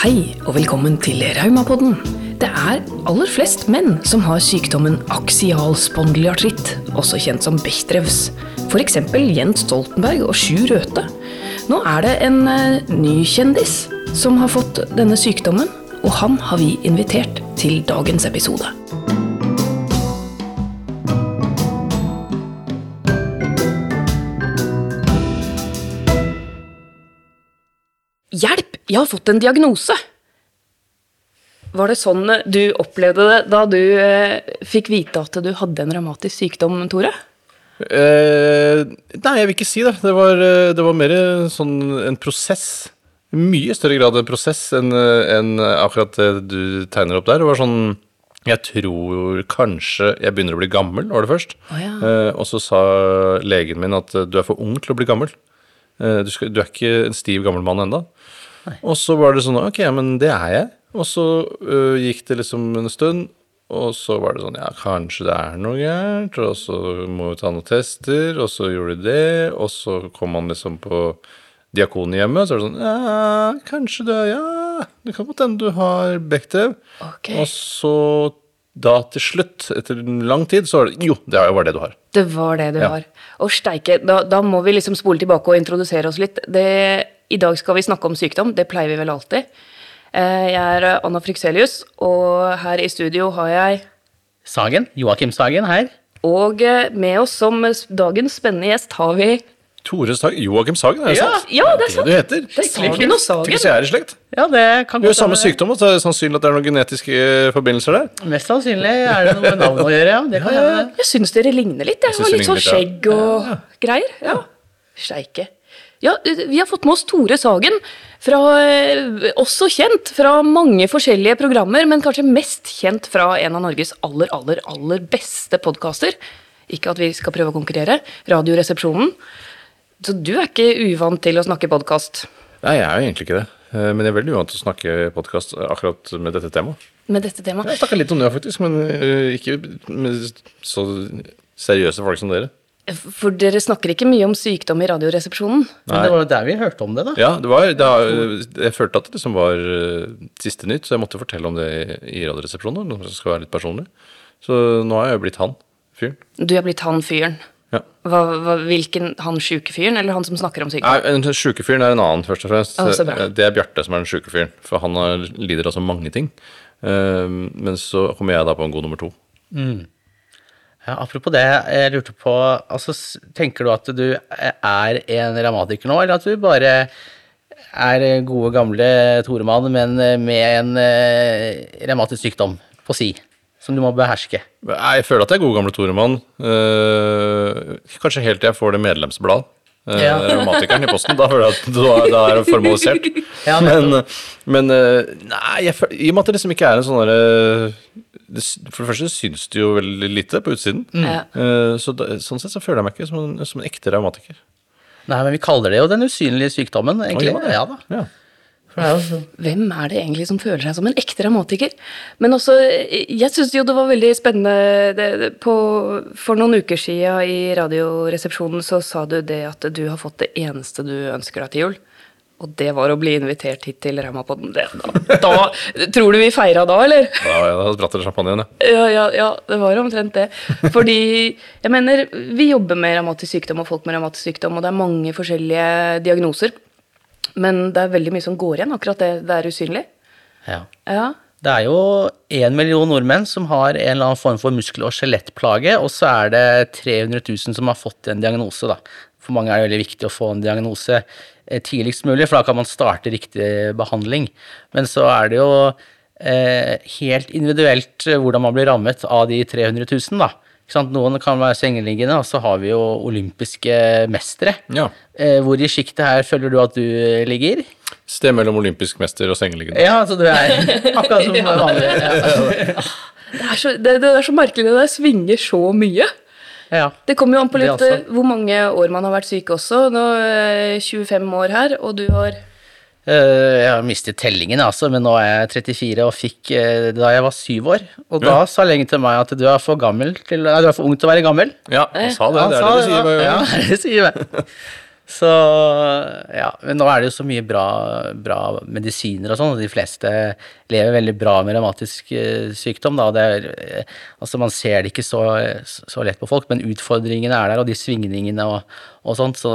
Hei og velkommen til Raumapodden. Det er aller flest menn som har sykdommen aksial spondylartritt, også kjent som Bechdrevs. F.eks. Jens Stoltenberg og Sju Røthe. Nå er det en eh, ny kjendis som har fått denne sykdommen, og han har vi invitert til dagens episode. Jeg har fått en diagnose! Var det sånn du opplevde det da du eh, fikk vite at du hadde en revmatisk sykdom, Tore? Eh, nei, jeg vil ikke si det. Det var, eh, det var mer sånn en prosess. Mye større grad en prosess enn en akkurat det du tegner opp der. Det var sånn Jeg tror kanskje jeg begynner å bli gammel, var det først. Oh, ja. eh, og så sa legen min at eh, du er for ung til å bli gammel. Eh, du, skal, du er ikke en stiv gammel mann ennå. Og så var det sånn Ok, ja, men det er jeg. Og så øh, gikk det liksom en stund, og så var det sånn Ja, kanskje det er noe gærent, og så må vi ta noen tester, og så gjorde de det, og så kom man liksom på Diakonhjemmet, så er det sånn Ja, kanskje det Ja, det kan godt hende du har Bechdrev. Okay. Og så da til slutt, etter lang tid, så var det Jo, det var det du har. Det var det du Ja. har. Og steike, da, da må vi liksom spole tilbake og introdusere oss litt. Det, I dag skal vi snakke om sykdom, det pleier vi vel alltid. Eh, Jeg er eh, Anna Frykselius, og her i studio har jeg Sagen, Joakim Sagen her. Og eh, med oss som dagens spennende gjest har vi Tore Sagen. Joakim Sagen, er det Ja, sant? ja, det er sant. du heter. Det er Sagen og Sagen. Tenk hvis jeg er i slekt. Ja, det kan Du har samme sykdom, og så er det sannsynlig at det er noen genetiske forbindelser der. Mest sannsynlig er det noe med navnet å gjøre, ja. Det kan ja, Jeg syns dere ligner litt. Jeg jeg har litt sånn skjegg og greier. Ja. Steike. Ja, vi har fått med oss Tore Sagen, fra, eh, også kjent fra mange forskjellige programmer, men kanskje mest kjent fra en av Norges aller, aller, aller beste podkaster. Ikke at vi skal prøve å konkurrere. Radioresepsjonen. Så du er ikke uvant til å snakke podkast Nei, jeg er jo egentlig ikke det. Eh, Men jeg er veldig uvant til å snakke podkast akkurat med dette temaet. med dette temaet. Jeg snakka litt om det, faktisk, men eh, ikke med så seriøse folk som dere. For dere snakker ikke mye om sykdom i Radioresepsjonen. Men det var jo der vi hørte om det, da. Ja, det var, det har- jeg følte at det liksom var eh, siste nytt, så jeg måtte fortelle om det i Radioresepsjonen, Noe det skal være litt personlig. Så nå har jeg jo blitt han fyren. Du er blitt han fyren. Ja. Hva, hva, hvilken, han sjuke fyren, eller han som snakker om sykdom? Nei, sjuke fyren er en annen, først og fremst. Å. Det er Bjarte som er den sjuke fyren, for han lider altså mange ting. Eh, Men så kommer jeg da på en god nummer to. Ja, apropos det, jeg lurte på altså, Tenker du at du er en revmatiker nå, eller at du bare er gode, gamle Toremann, men med en eh, revmatisk sykdom på si, som du må beherske? Jeg føler at jeg er god gamle Toremann. Eh, kanskje helt til jeg får det medlemsblad. Uh, Ja. Revmatikeren i posten. Da føler jeg at da er det formalisert. Ja, men men eh, nei, jeg, i og med at det liksom ikke er en sånn derre For det første syns det jo veldig lite på utsiden. Ja. Eh, så da, sånn sett så føler jeg meg ikke som en, som en ekte revmatiker. Nei, men vi kaller det jo den usynlige sykdommen, egentlig. Å, ja, da. Ja. Hvem er det egentlig som føler seg som en ekte dramatiker? Men også, jeg syns jo det var veldig spennende det, på, For noen uker siden i Radioresepsjonen så sa du det at du har fått det eneste du ønsker deg til jul. Og det var å bli invitert hit til Raumapodden. Det- Da, da, tror du vi feira da, eller? Da da spratt det champagne igjen, ja. Ja, ja, ja, det var omtrent det. Fordi jeg mener, vi jobber med revmatisk sykdom og folk med revmatisk sykdom, og det er mange forskjellige diagnoser. Men det er veldig mye som går igjen, akkurat det, det er usynlig. ja. Ja. Det er jo én million nordmenn som har en eller annen form for muskel- og skjelettplage, og så er det 300 000 som har fått en diagnose. Da. For mange er det veldig viktig å få en diagnose eh, tidligst mulig, for da kan man starte riktig behandling. Men så er det jo eh, helt individuelt eh, hvordan man blir rammet av de 300 000. Da. Ikke sant? Noen kan være sengeliggende, og så har vi jo olympiske mestere. ja. Eh, hvor i sjiktet her føler du at du eh, ligger? Sted mellom olympisk mester og sengeliggende. Ja, så du er akkurat som vanlig. Ja. Det er, så, det, det er så merkelig, det der svinger så mye. Ja. Det kommer jo an på litt eh, hvor mange år man har vært syk også. Nå er jeg 25 år her, og du har Jeg har mistet tellingen, altså, men nå er jeg 34 og fikk eh, da jeg var syv år. Og da Ja. sa legen til meg at du er for gammel til, nei, du er for ung til å være gammel. Ja, han sa det. Han Det er sa det du sier. Ja. Ja, det sier jeg. Så ja, men nå er det jo så mye bra, bra medisiner og sånn, og de fleste lever veldig bra med revmatisk eh, sykdom. Da. Det er, eh, altså man ser det ikke så, så, lett på folk, men utfordringene er der, og de svingningene og, og sånt. Så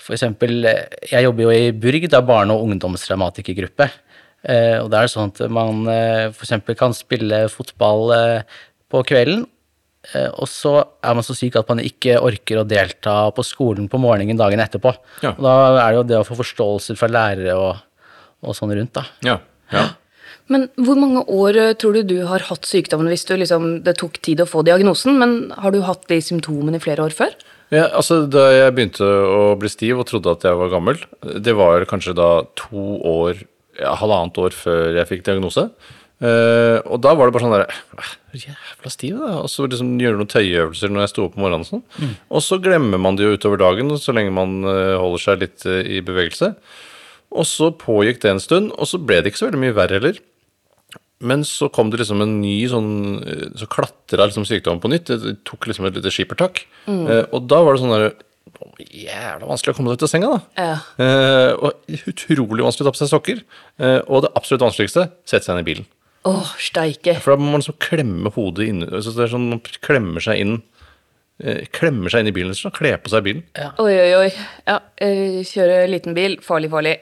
for eksempel, jeg jobber jo i Burg, det er barne- og ungdomsdramatikergruppe. Eh, og det er sånn at man f.eks. for eksempel kan spille fotball eh, på kvelden, Eh, og så er man så syk at man ikke orker å delta på skolen på morgenen dagen etterpå. Ja. Og da er det jo det å få forståelse fra lærere og, og sånn rundt, da. Ja. ja. Men hvor mange år eh, tror du du har hatt sykdommen hvis du liksom, det tok tid å få diagnosen? Men har du hatt de symptomene i flere år før? Ja, altså Da jeg begynte å bli stiv og trodde at jeg var gammel, det var kanskje da to år, ja, halvannet år før jeg fikk diagnose. Uh, og da var det bare sånn der Jævla stiv, da. Og så liksom gjøre noen tøyeøvelser når jeg sto opp om morgenen. Sånn. Mm. Og så glemmer man det jo utover dagen så lenge man uh, holder seg litt uh, i bevegelse. Og så pågikk det en stund, og så ble det ikke så veldig mye verre heller. Men så kom det liksom en ny sånn Så klatra liksom sykdommen på nytt. Det tok liksom et lite skippertak. Mm. og da var det sånn derre Jævla vanskelig å komme seg ut av senga, da. Ja. og utrolig vanskelig å ta på seg sokker. og det absolutt vanskeligste sette seg inn i bilen. Åh, steike. For da må man liksom klemme hodet inn så det er sånn, Man klemmer seg inn eh, Klemmer seg inn i bilen, sånn, kler på seg bilen. Ja. Oi, oi, oi. Ja, eh, kjøre liten bil. Farlig, farlig.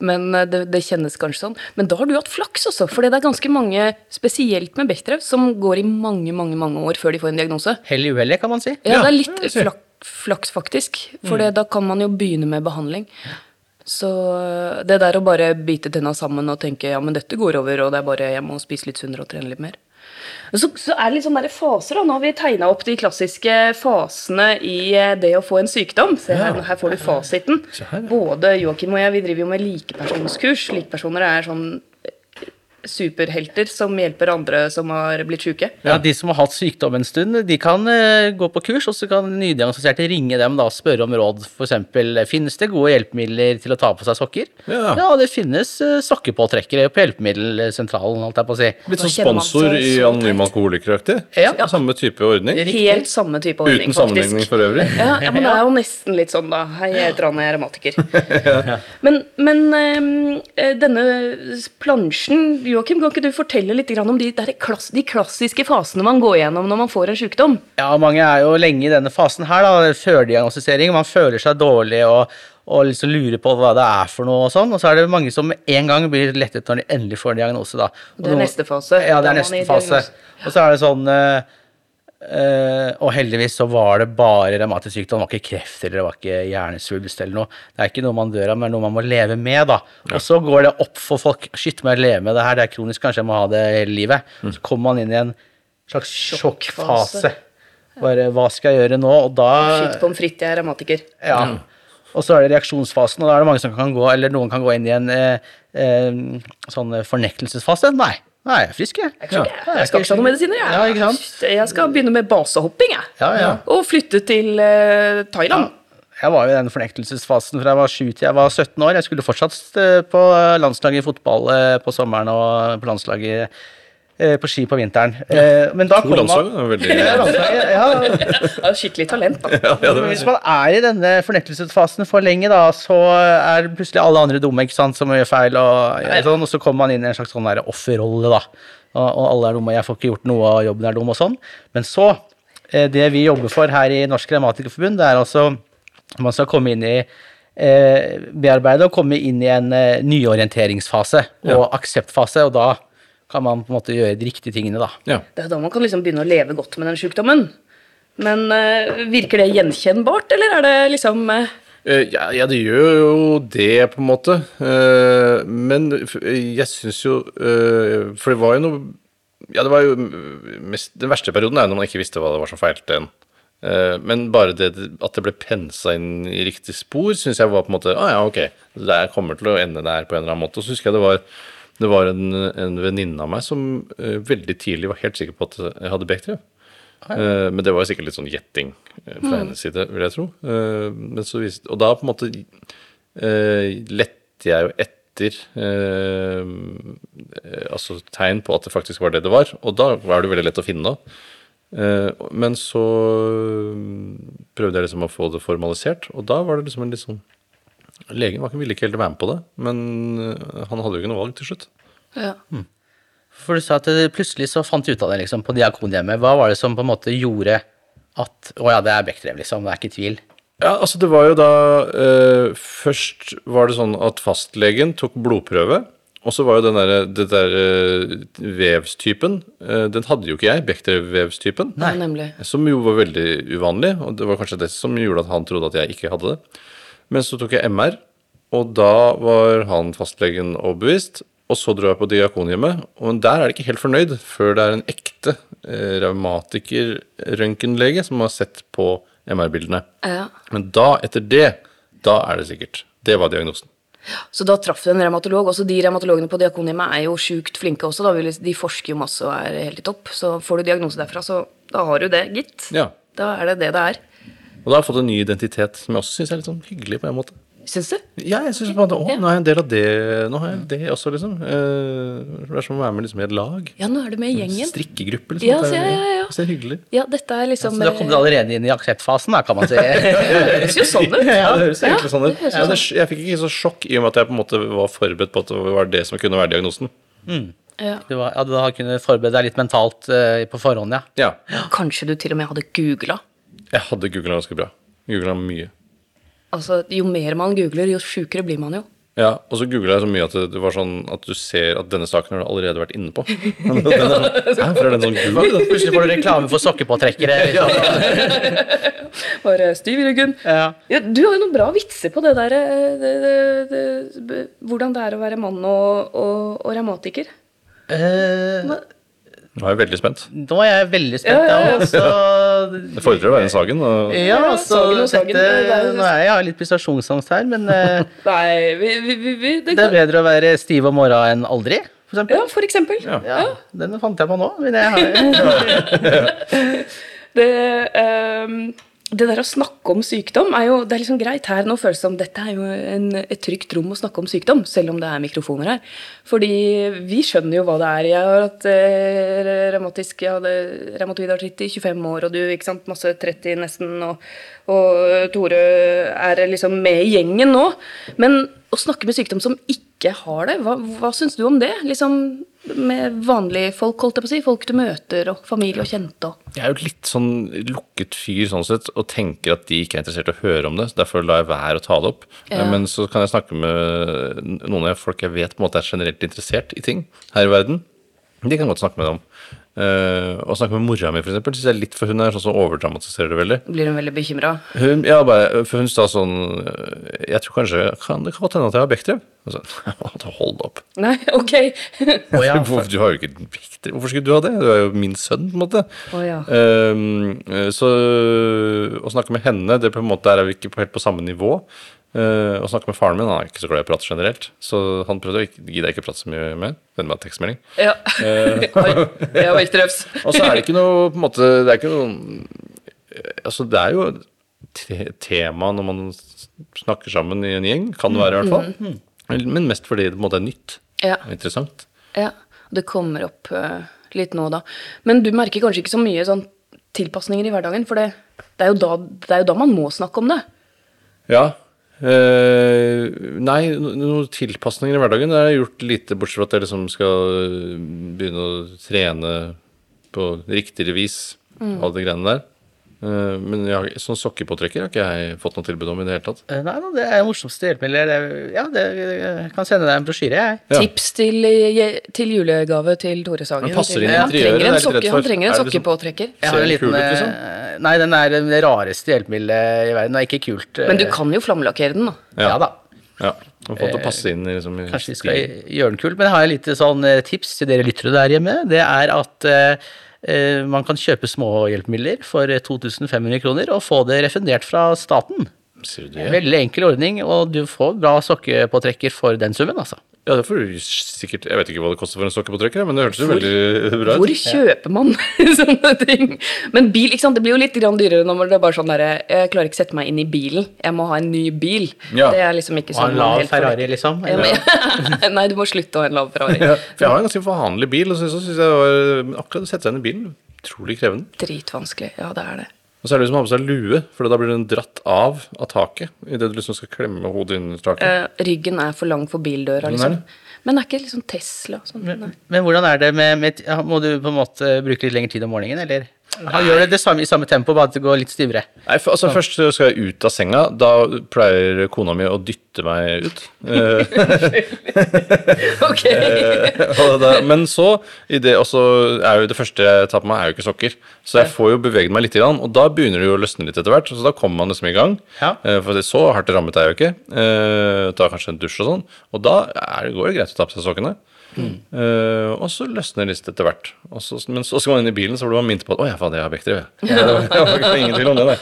Men eh, det, det, kjennes kanskje sånn. Men da har du hatt flaks også, for det er ganske mange, spesielt med Bechdrev, som går i mange, mange mange år før de får en diagnose. Hell i uhellet, kan man si. Ja, det er litt flak, flaks, faktisk. For mm. da kan man jo begynne med behandling. Så det der å bare bite tenna sammen og tenke ja, men dette går over, og det er bare jeg må spise litt sunnere og trene litt mer. Så, så er det litt sånne faser. da, Nå har vi tegna opp de klassiske fasene i eh, det å få en sykdom. Se her, her får du fasiten. Både Joakim og jeg vi driver jo med likepersonskurs. Likepersoner er sånn superhelter som hjelper andre som har blitt syke. Ja, De som har hatt sykdom en stund, de kan uh, gå på kurs, og så kan nydiagnostiserte ringe dem da og spørre om råd. F.eks. finnes det gode hjelpemidler til å ta på seg sokker? Ja, ja det finnes uh, sokkepåtrekkere på hjelpemiddelsentralen, holdt jeg på å si. Litt sånn sponsor i Anonyme Alkoholikeraktig? Ja. Samme type ordning? Helt samme type ordning, Uten sammenligning for øvrig? Ja, ja, men det er jo nesten litt sånn, da. Hei, jeg heter Anne, jeg er revmatiker. Men, men um, denne plansjen Joakim, kan ikke du fortelle litt om de, klass, de, klassiske fasene man går gjennom når man får en sykdom? Ja, mange er jo lenge i denne fasen her, da, førdiagnostisering. Man føler seg dårlig og, og liksom lurer på hva det er for noe og sånn. Og så er det mange som en gang blir lettet når de endelig får en diagnose, da. Og det er neste fase? Ja, det er neste fase. Og så er det sånn uh, og heldigvis så var det bare revmatisk sykdom. Det var ikke kreft eller det var ikke hjernesvulst eller noe. Det er ikke noe man dør av, men noe man må leve med. da. Ja. Og så går det opp for folk. Shit, må jeg leve med det her? Det er kronisk, kanskje jeg må ha det hele livet. Mm. Så kommer man inn i en slags sjokkfase. Bare hva skal jeg gjøre nå? Og da Shit pommes frites, jeg er revmatiker. Ja. Mm. Og så er det reaksjonsfasen, og da er det mange som kan gå, eller noen kan gå inn i en eh, eh, sånn fornektelsesfase. Nei, Nei, jeg er frisk, jeg. Jeg, ja. jeg skal ikke ta noen medisiner, jeg. Ja? Jeg skal begynne med basehopping, jeg. Ja, ja. Og flytte til uh, Thailand. Jeg var jo i den fornektelsesfasen fra jeg var 7 til jeg var 17 år. Jeg skulle fortsatt eh, på landslaget i fotball eh, på sommeren og på landslaget Eh, på ski på vinteren. Ja. Eh, men da to landslag? Veldig... ja, ja. Skikkelig talent, da. Ja, ja, Hvis man er i denne fornektelsesfasen for lenge, da, så er plutselig alle andre dumme ikke sant, som gjør feil, og, sånn, og så kommer man inn i en slags sånn offerrolle, da. Og, og, alle er dumme, jeg får ikke gjort noe, og jobben er dum, og sånn. Men så, eh, det vi jobber for her i Norsk Revmatikerforbund, det er altså man skal komme inn i eh, bearbeide og komme inn i en eh, nyorienteringsfase og akseptfase, og da kan man på en måte gjøre de riktige tingene, da. Ja. Det er da man kan liksom begynne å leve godt med den sykdommen. Men uh, virker det gjenkjennbart, eller er det liksom uh... Ja, ja, det gjør jo det, på en måte. Men jeg syns jo For det var jo noe Ja, det var jo mest Den verste perioden er når man ikke visste hva det var som feilte en. Men bare det at det ble pensa inn i riktig spor, syns jeg var på en måte Å ah, ja, ok, det kommer til å ende der på en eller annen måte. Og så husker jeg det var det var en, en venninne av meg som uh, veldig tidlig var helt sikker på at jeg hadde Bechdrev. Ah, ja. uh, men det var sikkert litt sånn gjetting uh, fra mm. hennes side, vil jeg tro. Viste, og da på en måte lette jeg jo etter altså tegn på at det faktisk var det det var. Og da var det veldig lett å finne. Eh, men så prøvde jeg liksom å få det formalisert, og da var det liksom en litt sånn Legen var ikke, ville ikke helt være med på det, men eh, han hadde jo ikke noe valg til slutt. Ja. For du sa at plutselig så fant du ut av det liksom, på Diakonhjemmet. Hva var det som på en måte gjorde at Å ja, det er Bechdrev, liksom. Det er ikke tvil. Ja, altså det var jo da eh, Først var det sånn at fastlegen tok blodprøve. Og så var jo den der, det der eh, vevstypen eh, Den hadde jo ikke jeg, Bechdrev-vevstypen. Som jo var veldig uvanlig, og det var kanskje det som gjorde at han trodde at jeg ikke hadde det. Men så tok jeg MR, og da var han fastlegen overbevist. Og så dro jeg på Diakonhjemmet, og der er de ikke helt fornøyd før det er en ekte eh, revmatiker-røntgenlege som har sett på MR-bildene. Ja. Men da, etter det, da er det sikkert. Det var diagnosen. Så da traff du en revmatolog. Også de revmatologene på Diakonhjemmet er jo sjukt flinke også. Da. De forsker jo masse og er helt i topp. Så får du diagnose derfra, så da har du det, gitt. Ja. Da er det det det er. Og da har jeg fått en ny identitet som jeg også syns er litt sånn hyggelig på en måte. Syns du? Ja, jeg synes på en måte, å, nå er jeg en del av det Nå har jeg det også, liksom. Eh, det er som å være med liksom, i et lag. Ja, nå er du med i gjengen. Strikkegruppe, liksom. Ja, så, ja, ja, ja. Det er hyggelig. Ja, dette er liksom Så du har kommet allerede inn i akseptfasen, da, kan man si. Det høres jo sånn ut. Ja, det høres egentlig sånn ut. Ja, det, jeg fikk ikke så sjokk i og med at jeg på en måte var forberedt på at det var det som kunne være diagnosen. Ja. Du, var, ja, du har kunnet forberede deg litt mentalt uh, på forhånd, ja. Ja. Kanskje du til og med hadde googla. Jeg hadde googla ganske bra. Googla mye. Altså, jo mer man googler, jo sjukere blir man jo. Ja, og så googla jeg så mye at det, var sånn at du ser at denne saken har du allerede vært inne på. Den er Hæ, er den sånn gul? Plutselig får du reklame for sokkepåtrekkere. Liksom. Bare styv i ryggen. Ja. Ja, du har jo noen bra vitser på det der eh, det, det, det, Hvordan det er å være mann og, og, og revmatiker. Eh, Nå er jeg veldig spent. nå er jeg veldig spent, Ja, ja, ja. Så, Det fordrer å være en Sagen. Og, Ja, altså, Sagen og Sagen, dette, er nå er jeg, jeg har litt prestasjonsangst her, men eh, Nei, vi, vi, vi, det det er bedre å være stiv om morgenen enn aldri, for Ja, for eksempel. Ja. Ja, den fant jeg på nå, men jeg har Det, ehm, det der å snakke om sykdom er jo det er liksom greit her. Nå føles det som dette er jo en, et trygt rom å snakke om sykdom, selv om det er mikrofoner her. Fordi vi skjønner jo hva det er. Jeg har hatt eh, revmatisk Jeg hadde revmatoid artritt i 25 år, og du ikke sant, masse 30 nesten, og, og Tore er liksom med i gjengen nå. Men å snakke med sykdom som ikke har det, hva, hva syns du om det? Liksom med vanlige folk, holdt jeg på å si. Folk du møter, og familie og kjente. og... Jeg er jo litt sånn lukket fyr sånn sett, og tenker at de ikke er interessert i å høre om det. så Derfor lar jeg være å ta det opp. Ja. Men så kan jeg snakke med noen av folk jeg vet på en måte er generelt interessert i ting her i verden. De kan godt snakke med dem om. Eh, å snakke med mora mi, for eksempel, synes jeg litt for hun er sånn som overdramatiserer det veldig. Blir hun veldig bekymra? Ja, bare, for hun sa sånn Jeg tror kanskje kan, Det kan godt hende at jeg har Bechdrev. Og så, Hold opp. Nei, ok. oh, ja, Hvorfor, du har jo ikke Bechdrev. Hvorfor skulle du ha det? Du er jo min sønn, på en måte. Å ja. uh, så å snakke med henne, det på en måte, der er vi ikke helt på samme nivå. Eh, å snakke med faren min, han er ikke så glad i å prate generelt. Så han prøvde å ikke- gidder jeg ikke prate så mye med. Vende meg tekstmelding. Ja. Uh, det var ikke drøvs. Og så er det ikke noe på en måte Det er ikke noe Altså, det er jo te tema når man snakker sammen i en gjeng. Kan det være, i hvert fall. Men mest fordi det på en måte er nytt Ja. og interessant. ja. Det kommer opp uh, litt nå og da. Men du merker kanskje ikke så mye sånn tilpasninger i hverdagen, for det, det, er jo da, det er jo da man må snakke om det. Ja. Eh, nei, no- noen tilpasninger i hverdagen det har gjort lite, bortsett fra at jeg liksom skal begynne å trene på riktigere vis. Alle de greiene der. Eh, men jeg sånn sokkepåtrekker har ikke jeg fått noe tilbud om i det hele tatt. Eh, Nei da, det er det morsomste hjelpemiddelet. Ja, det, jeg kan sende deg en brosjyre, jeg. Ja. Tips til, eh, til julegave til Tore Sagen. Men passer inn i han interiøret, trenger er en, jeg sokke, han trenger en liksom- sokkepåtrekker. Jeg har Ser en den liten, kul ut, liksom? eh, Nei, den er det rareste hjelpemiddelet i verden. Det er ikke kult. Men du kan jo flammelakkere den, da. Ja, da. Ja. Og fått å passe inn liksom, i Kanskje vi skal gjøre den kul. Men jeg har et lite sånn tips til dere lyttere der hjemme. Det er at man kan kjøpe småhjelpemidler for eh, 2500 kroner og få det refundert fra staten. Sier du det? Veldig enkel ordning, og du får bra sokkepåtrekker for den summen, altså. Ja, det får du sikkert Jeg vet ikke hva det koster for en sokkepåtrekker, men det hørtes jo veldig bra ut. Hvor kjøper man sånne ting? Men bil, ikke sant? det blir jo litt grann dyrere når det er bare sånn derre Jeg klarer ikke sette meg inn i bilen. Jeg må ha en ny bil. Ja. Det er liksom ikke Og ha en lav. Ferrari, liksom. Ja, Nei, du må slutte å ha en lav Ferrari. Ja, for jeg har en ganske vanlig bil, og så, syns jeg det var, akkurat å sette seg inn i bilen utrolig krevende. Dritvanskelig. Ja, det er det. Og så er det liksom å ha på seg lue, for da blir den dratt av av taket idet du liksom skal klemme hodet inn i taket. Eh, ryggen er for lang for bildøra, er liksom. Men det er ikke liksom Tesla og sånn. Men, Men hvordan er det med, med Må du på en måte bruke litt lengre tid om morgenen, eller? Han gjør det, det samme, i samme tempo, bare at det går litt stivere. Nei, for, altså Først skal jeg ut av senga. Da pleier kona mi å dytte meg ut. Eh, Ok. da, men så i det, også er jo det første jeg tar på meg, er jo ikke sokker. Så jeg får jo beveget meg litt, grann, og da begynner det jo å løsne litt etter hvert. Så da kommer man liksom i gang. Ja. Eh, For det så hardt rammet er jeg jo ikke. Eh, tar kanskje en dusj og sånn. Og da er, det- går det greit å ta på seg sokkene. Eh, og så løsner det litt etter hvert. Og så, men så skal man inn i bilen, så blir man minnet på at å ja, faen, jeg har vektere. jeg». Ja, det var, ikke ingen tvil om det.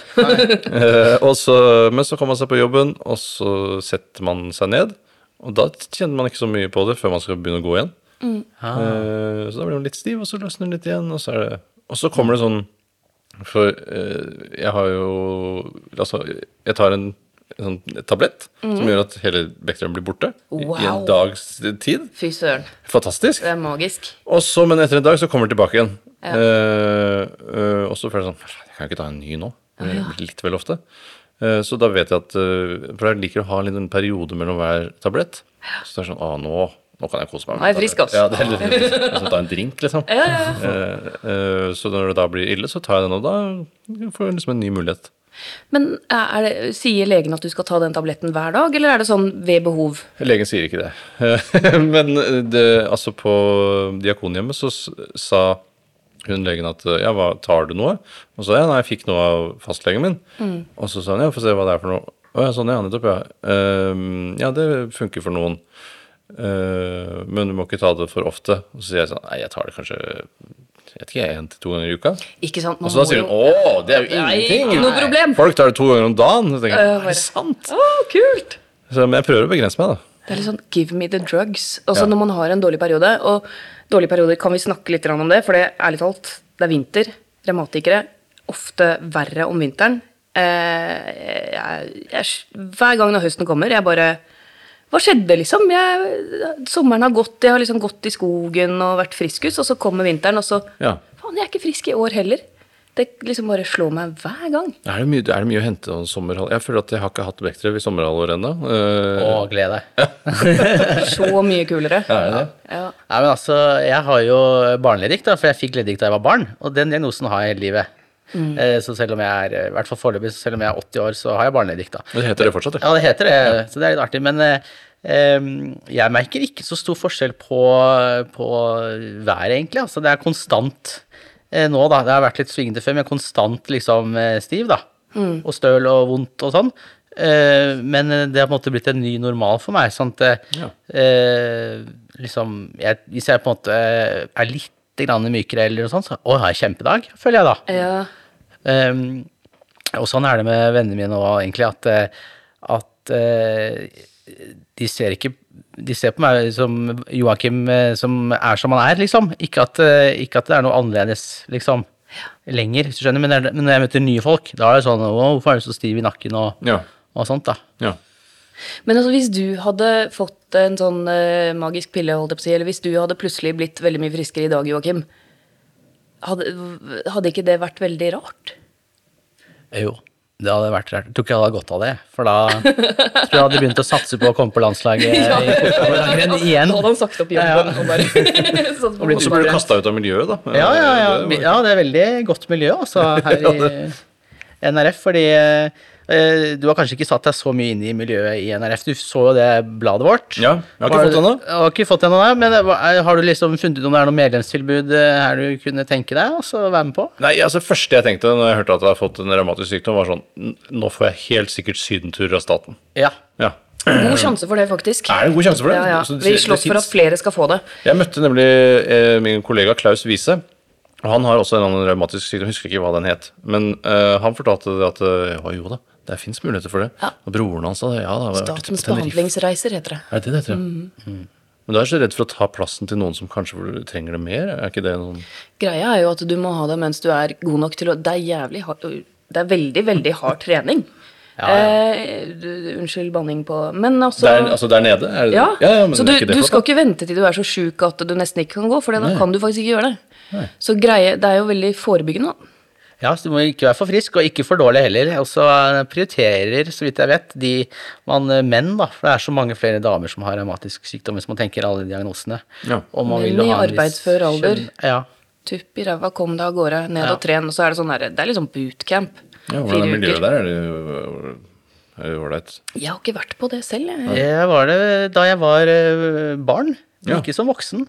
Eh, så, men så kommer man seg på jobben, og så setter man seg ned. Og da kjenner man ikke så mye på det før man skal begynne å gå igjen. Eh, så da blir man litt stiv, og så løsner den litt igjen. Og så, det, og så kommer det sånn For jeg har jo Altså, jeg tar en, en sånn tablett som gjør at hele bekteren blir borte i, i en dags tid. Fy søren. Fantastisk. Det er magisk. Og så, men etter en dag så kommer den tilbake igjen. Ja. Uh, uh, og så føler jeg sånn Jeg kan ikke ta en ny nå. Det blir litt vel ofte. Uh, så da vet jeg at For jeg liker å ha en liten periode mellom hver tablett. Så det er sånn Å, nå, nå kan jeg kose meg. Nå er jeg frisk, ass. Ja, det er litt, litt, sånn, ta en drink, liksom. Eh, eh, så når det da blir ille, så tar jeg den, og da får jeg liksom en ny mulighet. Men er det, sier legen at du skal ta den tabletten hver dag, eller er det sånn ved behov? Legen sier ikke det. Men det, altså på Diakonhjemmet så sa hun legen at ja, hva, tar du noe? Og så sa ja, nei, jeg fikk noe av fastlegen min. Og så sa hun ja, få se hva det er for noe. Å ja, sånn, ja, nettopp, ja. Ehm, ja, det funker for noen. Men du må ikke ta det for ofte. Og så sier jeg sånn, nei, jeg tar det kanskje jeg vet ikke, én til to ganger i uka. Ikke sant? Og så da sier hun å, det er jo Nei, ingenting. ikke noe problem. Folk tar det to ganger om dagen. Så tenker jeg, Øh, er det sant? Å, kult! Så, men jeg prøver å begrense meg, da. Det er litt sånn give me the drugs. Også Ja. når man har en dårlig periode. Og dårlige perioder kan vi snakke litt om det, for det er ærlig talt, det er vinter. Revmatikere ofte verre om vinteren. Eh, jeg, jeg, hver gang når høsten kommer, jeg bare Hva skjedde, liksom? Jeg, sommeren har gått, jeg har liksom gått i skogen og vært friskus, og så kommer vinteren, og så Ja. Faen, jeg er ikke frisk i år heller. Det liksom bare slår meg hver gang. Er det, mye, er det mye å hente om sommerhalvåret? Jeg føler at jeg har ikke hatt Bechdrev i sommerhalvåret ennå. Uh, Å, gled deg. Så mye kulere. er det det? Ja. Nei, men altså, jeg har jo barneleddgikt, da, for jeg fikk leddgikt da jeg var barn. Og den diagnosen har jeg hele livet. Eh, Så selv om jeg er i hvert fall foreløpig, så selv om jeg er 80 år, så har jeg barneleddgikt. da. Det heter det fortsatt, det. Ja, det heter det, så det er litt artig. Men eh, jeg merker ikke så stor forskjell på, på været, egentlig. Altså, det er konstant eh, nå, da. Det har vært litt svingete før, men konstant liksom stiv, da. Og støl og vondt og sånn. Eh, men det har på en måte blitt en ny normal for meg. sånn at eh, Ja. eh, liksom, jeg, Hvis jeg på en måte er litt mykere eller noe sånt, så å, har jeg kjempedag, føler jeg da. ja. Um, og sånn er det med vennene mine òg, egentlig, at, eh, at eh, de ser ikke De ser på meg som Joakim eh, som er som han er, liksom. Ikke at, ikke at det er noe annerledes, liksom. Lenger, hvis du skjønner. Men, det men når jeg møter nye folk, da er det sånn Å, hvorfor er du så stiv i nakken, og, Ja. og sånt, da. ja. Men altså, hvis du hadde fått en sånn magisk pille, holdt jeg på å si, eller hvis du hadde plutselig blitt veldig mye friskere i dag, Joakim, hadde, hadde ikke det vært veldig rart? Jo, det hadde vært rart. Jeg tror ikke jeg hadde godt av det, for da tror jeg hadde begynt å satse på å komme på landslaget i fotball igjen. Da hadde han sagt opp jobben. og bare- sånn Og så blir du kasta ut av miljøet, da. Ja, ja, ja. Det- ja, det er veldig godt miljø altså, her i NRF. Fordi eh, du har kanskje ikke satt deg så mye inn i miljøet i NRF. Du så jo det bladet vårt. Ja, jeg har ikke har, fått det ennå. Har ikke fått det ennå, men er- har du liksom funnet ut om det er noe medlemstilbud eh, her du kunne tenke deg å være med på? Nei, altså Det første jeg tenkte når jeg hørte at jeg hadde fått en revmatisk sykdom, var sånn Nå får jeg helt sikkert sydentur av staten. Ja. Ja. God sjanse for det, faktisk. Er det en god sjanse for det? Ja, ja. Vi slåss for at flere skal få det. Jeg møtte nemlig eh, min kollega Klaus Wiese. Han har også en annen revmatisk sykdom, jeg husker ikke hva den het. Men eh, han fortalte at eh, jo da, det fins muligheter for det. Ja. Og broren hans det. Ja, da, Statens behandlingsreiser, heter det. Er det det heter? Mm. Mm. Men du er jeg så redd for å ta plassen til noen som kanskje trenger det mer. Er ikke det noen Greia er jo at du må ha det mens du er god nok til å Det er jævlig hardt Det er veldig, veldig hard trening. Ja, ja. Eh, unnskyld banning på Men altså Der, altså der nede? Er det, Ja, men så er du, du skal ikke vente til du er så sjuk at du nesten ikke kan gå, for da kan du faktisk ikke gjøre det. Nei. Så greie, det er jo veldig forebyggende. da. Ja, så du må ikke være for frisk, og ikke for dårlig heller. Og så eh, prioriterer, så vidt jeg vet, de man, eh, menn, da, for det er så mange flere damer som har revmatisk sykdom, hvis man tenker alle diagnosene. Ja. Og man Menn i arbeidsfør alder. Ja. Tupp i ræva, kom deg av gårde, ned Ja. og tren. Og så er det sånn der, det er liksom bootcamp. Ja, hvordan er miljøet der? Er det er det ålreit? Jeg har ikke vært på det selv. Jeg. Jeg var det da jeg var eh, barn, Ja. ikke som voksen.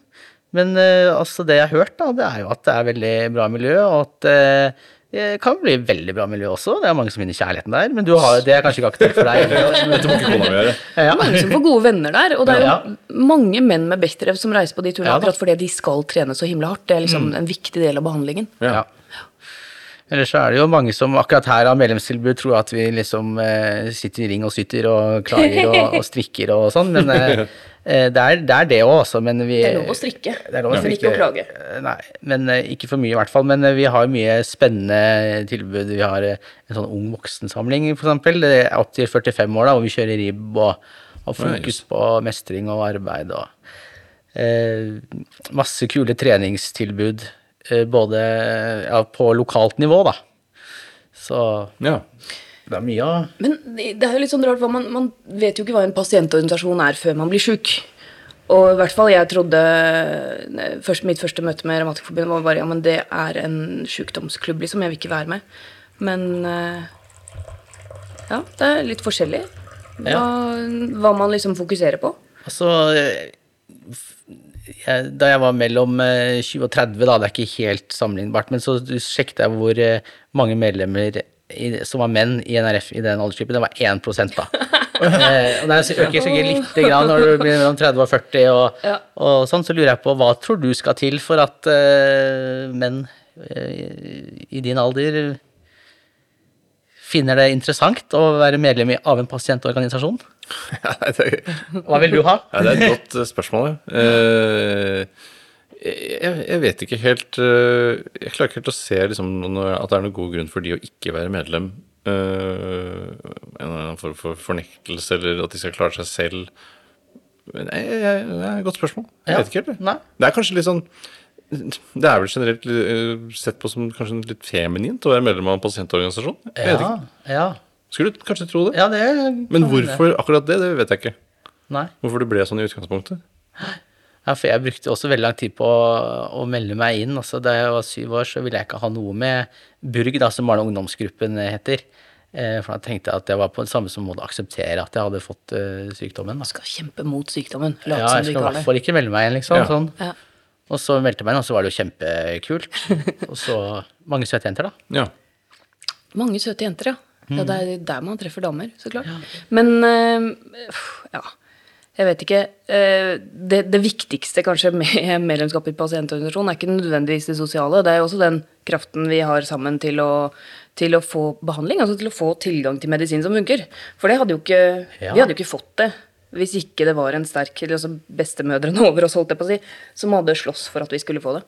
Men altså det jeg har hørt, da, det er jo at det er veldig bra miljø, og at eh, det kan bli veldig bra miljø også. Det er mange som finner kjærligheten der, men du har, det er kanskje ikke aktuelt for deg. Dette må ikke kona mi gjøre. Ja. Mange som får gode venner der. Og det er jo Ja. mange menn med Bechdrev som reiser på de turene Ja akkurat fordi de skal trene så himla hardt. Det er liksom en viktig del av behandlingen. Ja. Ellers så er det jo mange som akkurat her av medlemstilbud tror at vi liksom eh, sitter i ring og syter og klager og, og strikker og sånn, men eh, det, er, det er det òg, altså. Men vi Det er lov å strikke, Det er lov å men strikke. ikke å klage. Eh, Nei, men eh, ikke for mye i hvert fall. Men eh, vi har mye spennende tilbud. Vi har eh, en sånn ung voksensamling, for eksempel. Det er opp til 45 år, da, hvor vi kjører ribb og har fokus på mestring og arbeid og eh, masse kule treningstilbud. eh, Både ja, på lokalt nivå, da. Så Ja. Det er mye Men det er jo litt sånn rart, man, man vet jo ikke hva en pasientorganisasjon er før man blir sjuk. Og i hvert fall jeg trodde først, Mitt første møte med Revmatikerforbundet var bare ja, men det er en sjukdomsklubb, liksom. Jeg vil ikke være med. Men eh, ja, det er litt forskjellig hva, hva man liksom fokuserer på. Altså jeg, Da jeg var mellom eh, 20 og 30, da, det er ikke helt sammenlignbart, men så sjekket jeg hvor eh, mange medlemmer i, som var menn i NRF i den aldersgruppen. Det var 1 da. eh, og det er- øker sikkert lite grann når du blir mellom 30 og 40, og, Ja. og sånn, så lurer jeg på hva tror du skal til for at eh, menn eh, i din alder finner det interessant å være medlem i- av en pasientorganisasjon? Hva vil du ha? ja, det er et godt eh, spørsmål, ja. Jeg, jeg vet ikke helt eh, Jeg klarer ikke helt å se liksom, at det er noen god grunn for de å ikke være medlem. Uh, en form for fornektelse, eller at de skal klare seg selv. Jeg, det er et godt spørsmål. Jeg Ja. vet ikke helt. Nei. Det er kanskje litt sånn Det er vel generelt eh, sett på som kanskje litt feminint å være medlem av en pasientorganisasjon. Jeg vet ikke. ja. Skulle du kanskje tro det? Ja, det Men hvorfor det. akkurat det, det vet jeg ikke. Nei. Hvorfor det ble sånn i utgangspunktet. Ja, for jeg brukte også veldig lang tid på å, å melde meg inn. Altså, da jeg var syv år, så ville jeg ikke ha noe med Burg, da, som barne- og ungdomsgruppen heter. Eh, for da tenkte jeg at jeg var på det samme som måtte akseptere at jeg hadde fått uh, sykdommen. Da. Skal kjempe mot sykdommen. Late Ja, jeg skal i ikke hvert fall ikke melde meg inn, liksom. Ja. Sånn. Ja. Og så meldte jeg meg inn, og så var det jo kjempekult. Og så mange søte jenter, da. Ja. Mange søte jenter, ja. Mm. ja. Det er der man treffer damer, så klart. Men uh, ja. Jeg vet ikke. eh, Det, det viktigste kanskje med medlemskap i pasientorganisasjonen er ikke nødvendigvis det sosiale. Det er jo også den kraften vi har sammen til å, til å få behandling. Altså til å få tilgang til medisin som funker. For det hadde ikke, Ja. vi hadde jo ikke fått det hvis ikke det var en sterk eller altså bestemødrene over oss, holdt jeg på å si, som hadde slåss for at vi skulle få det.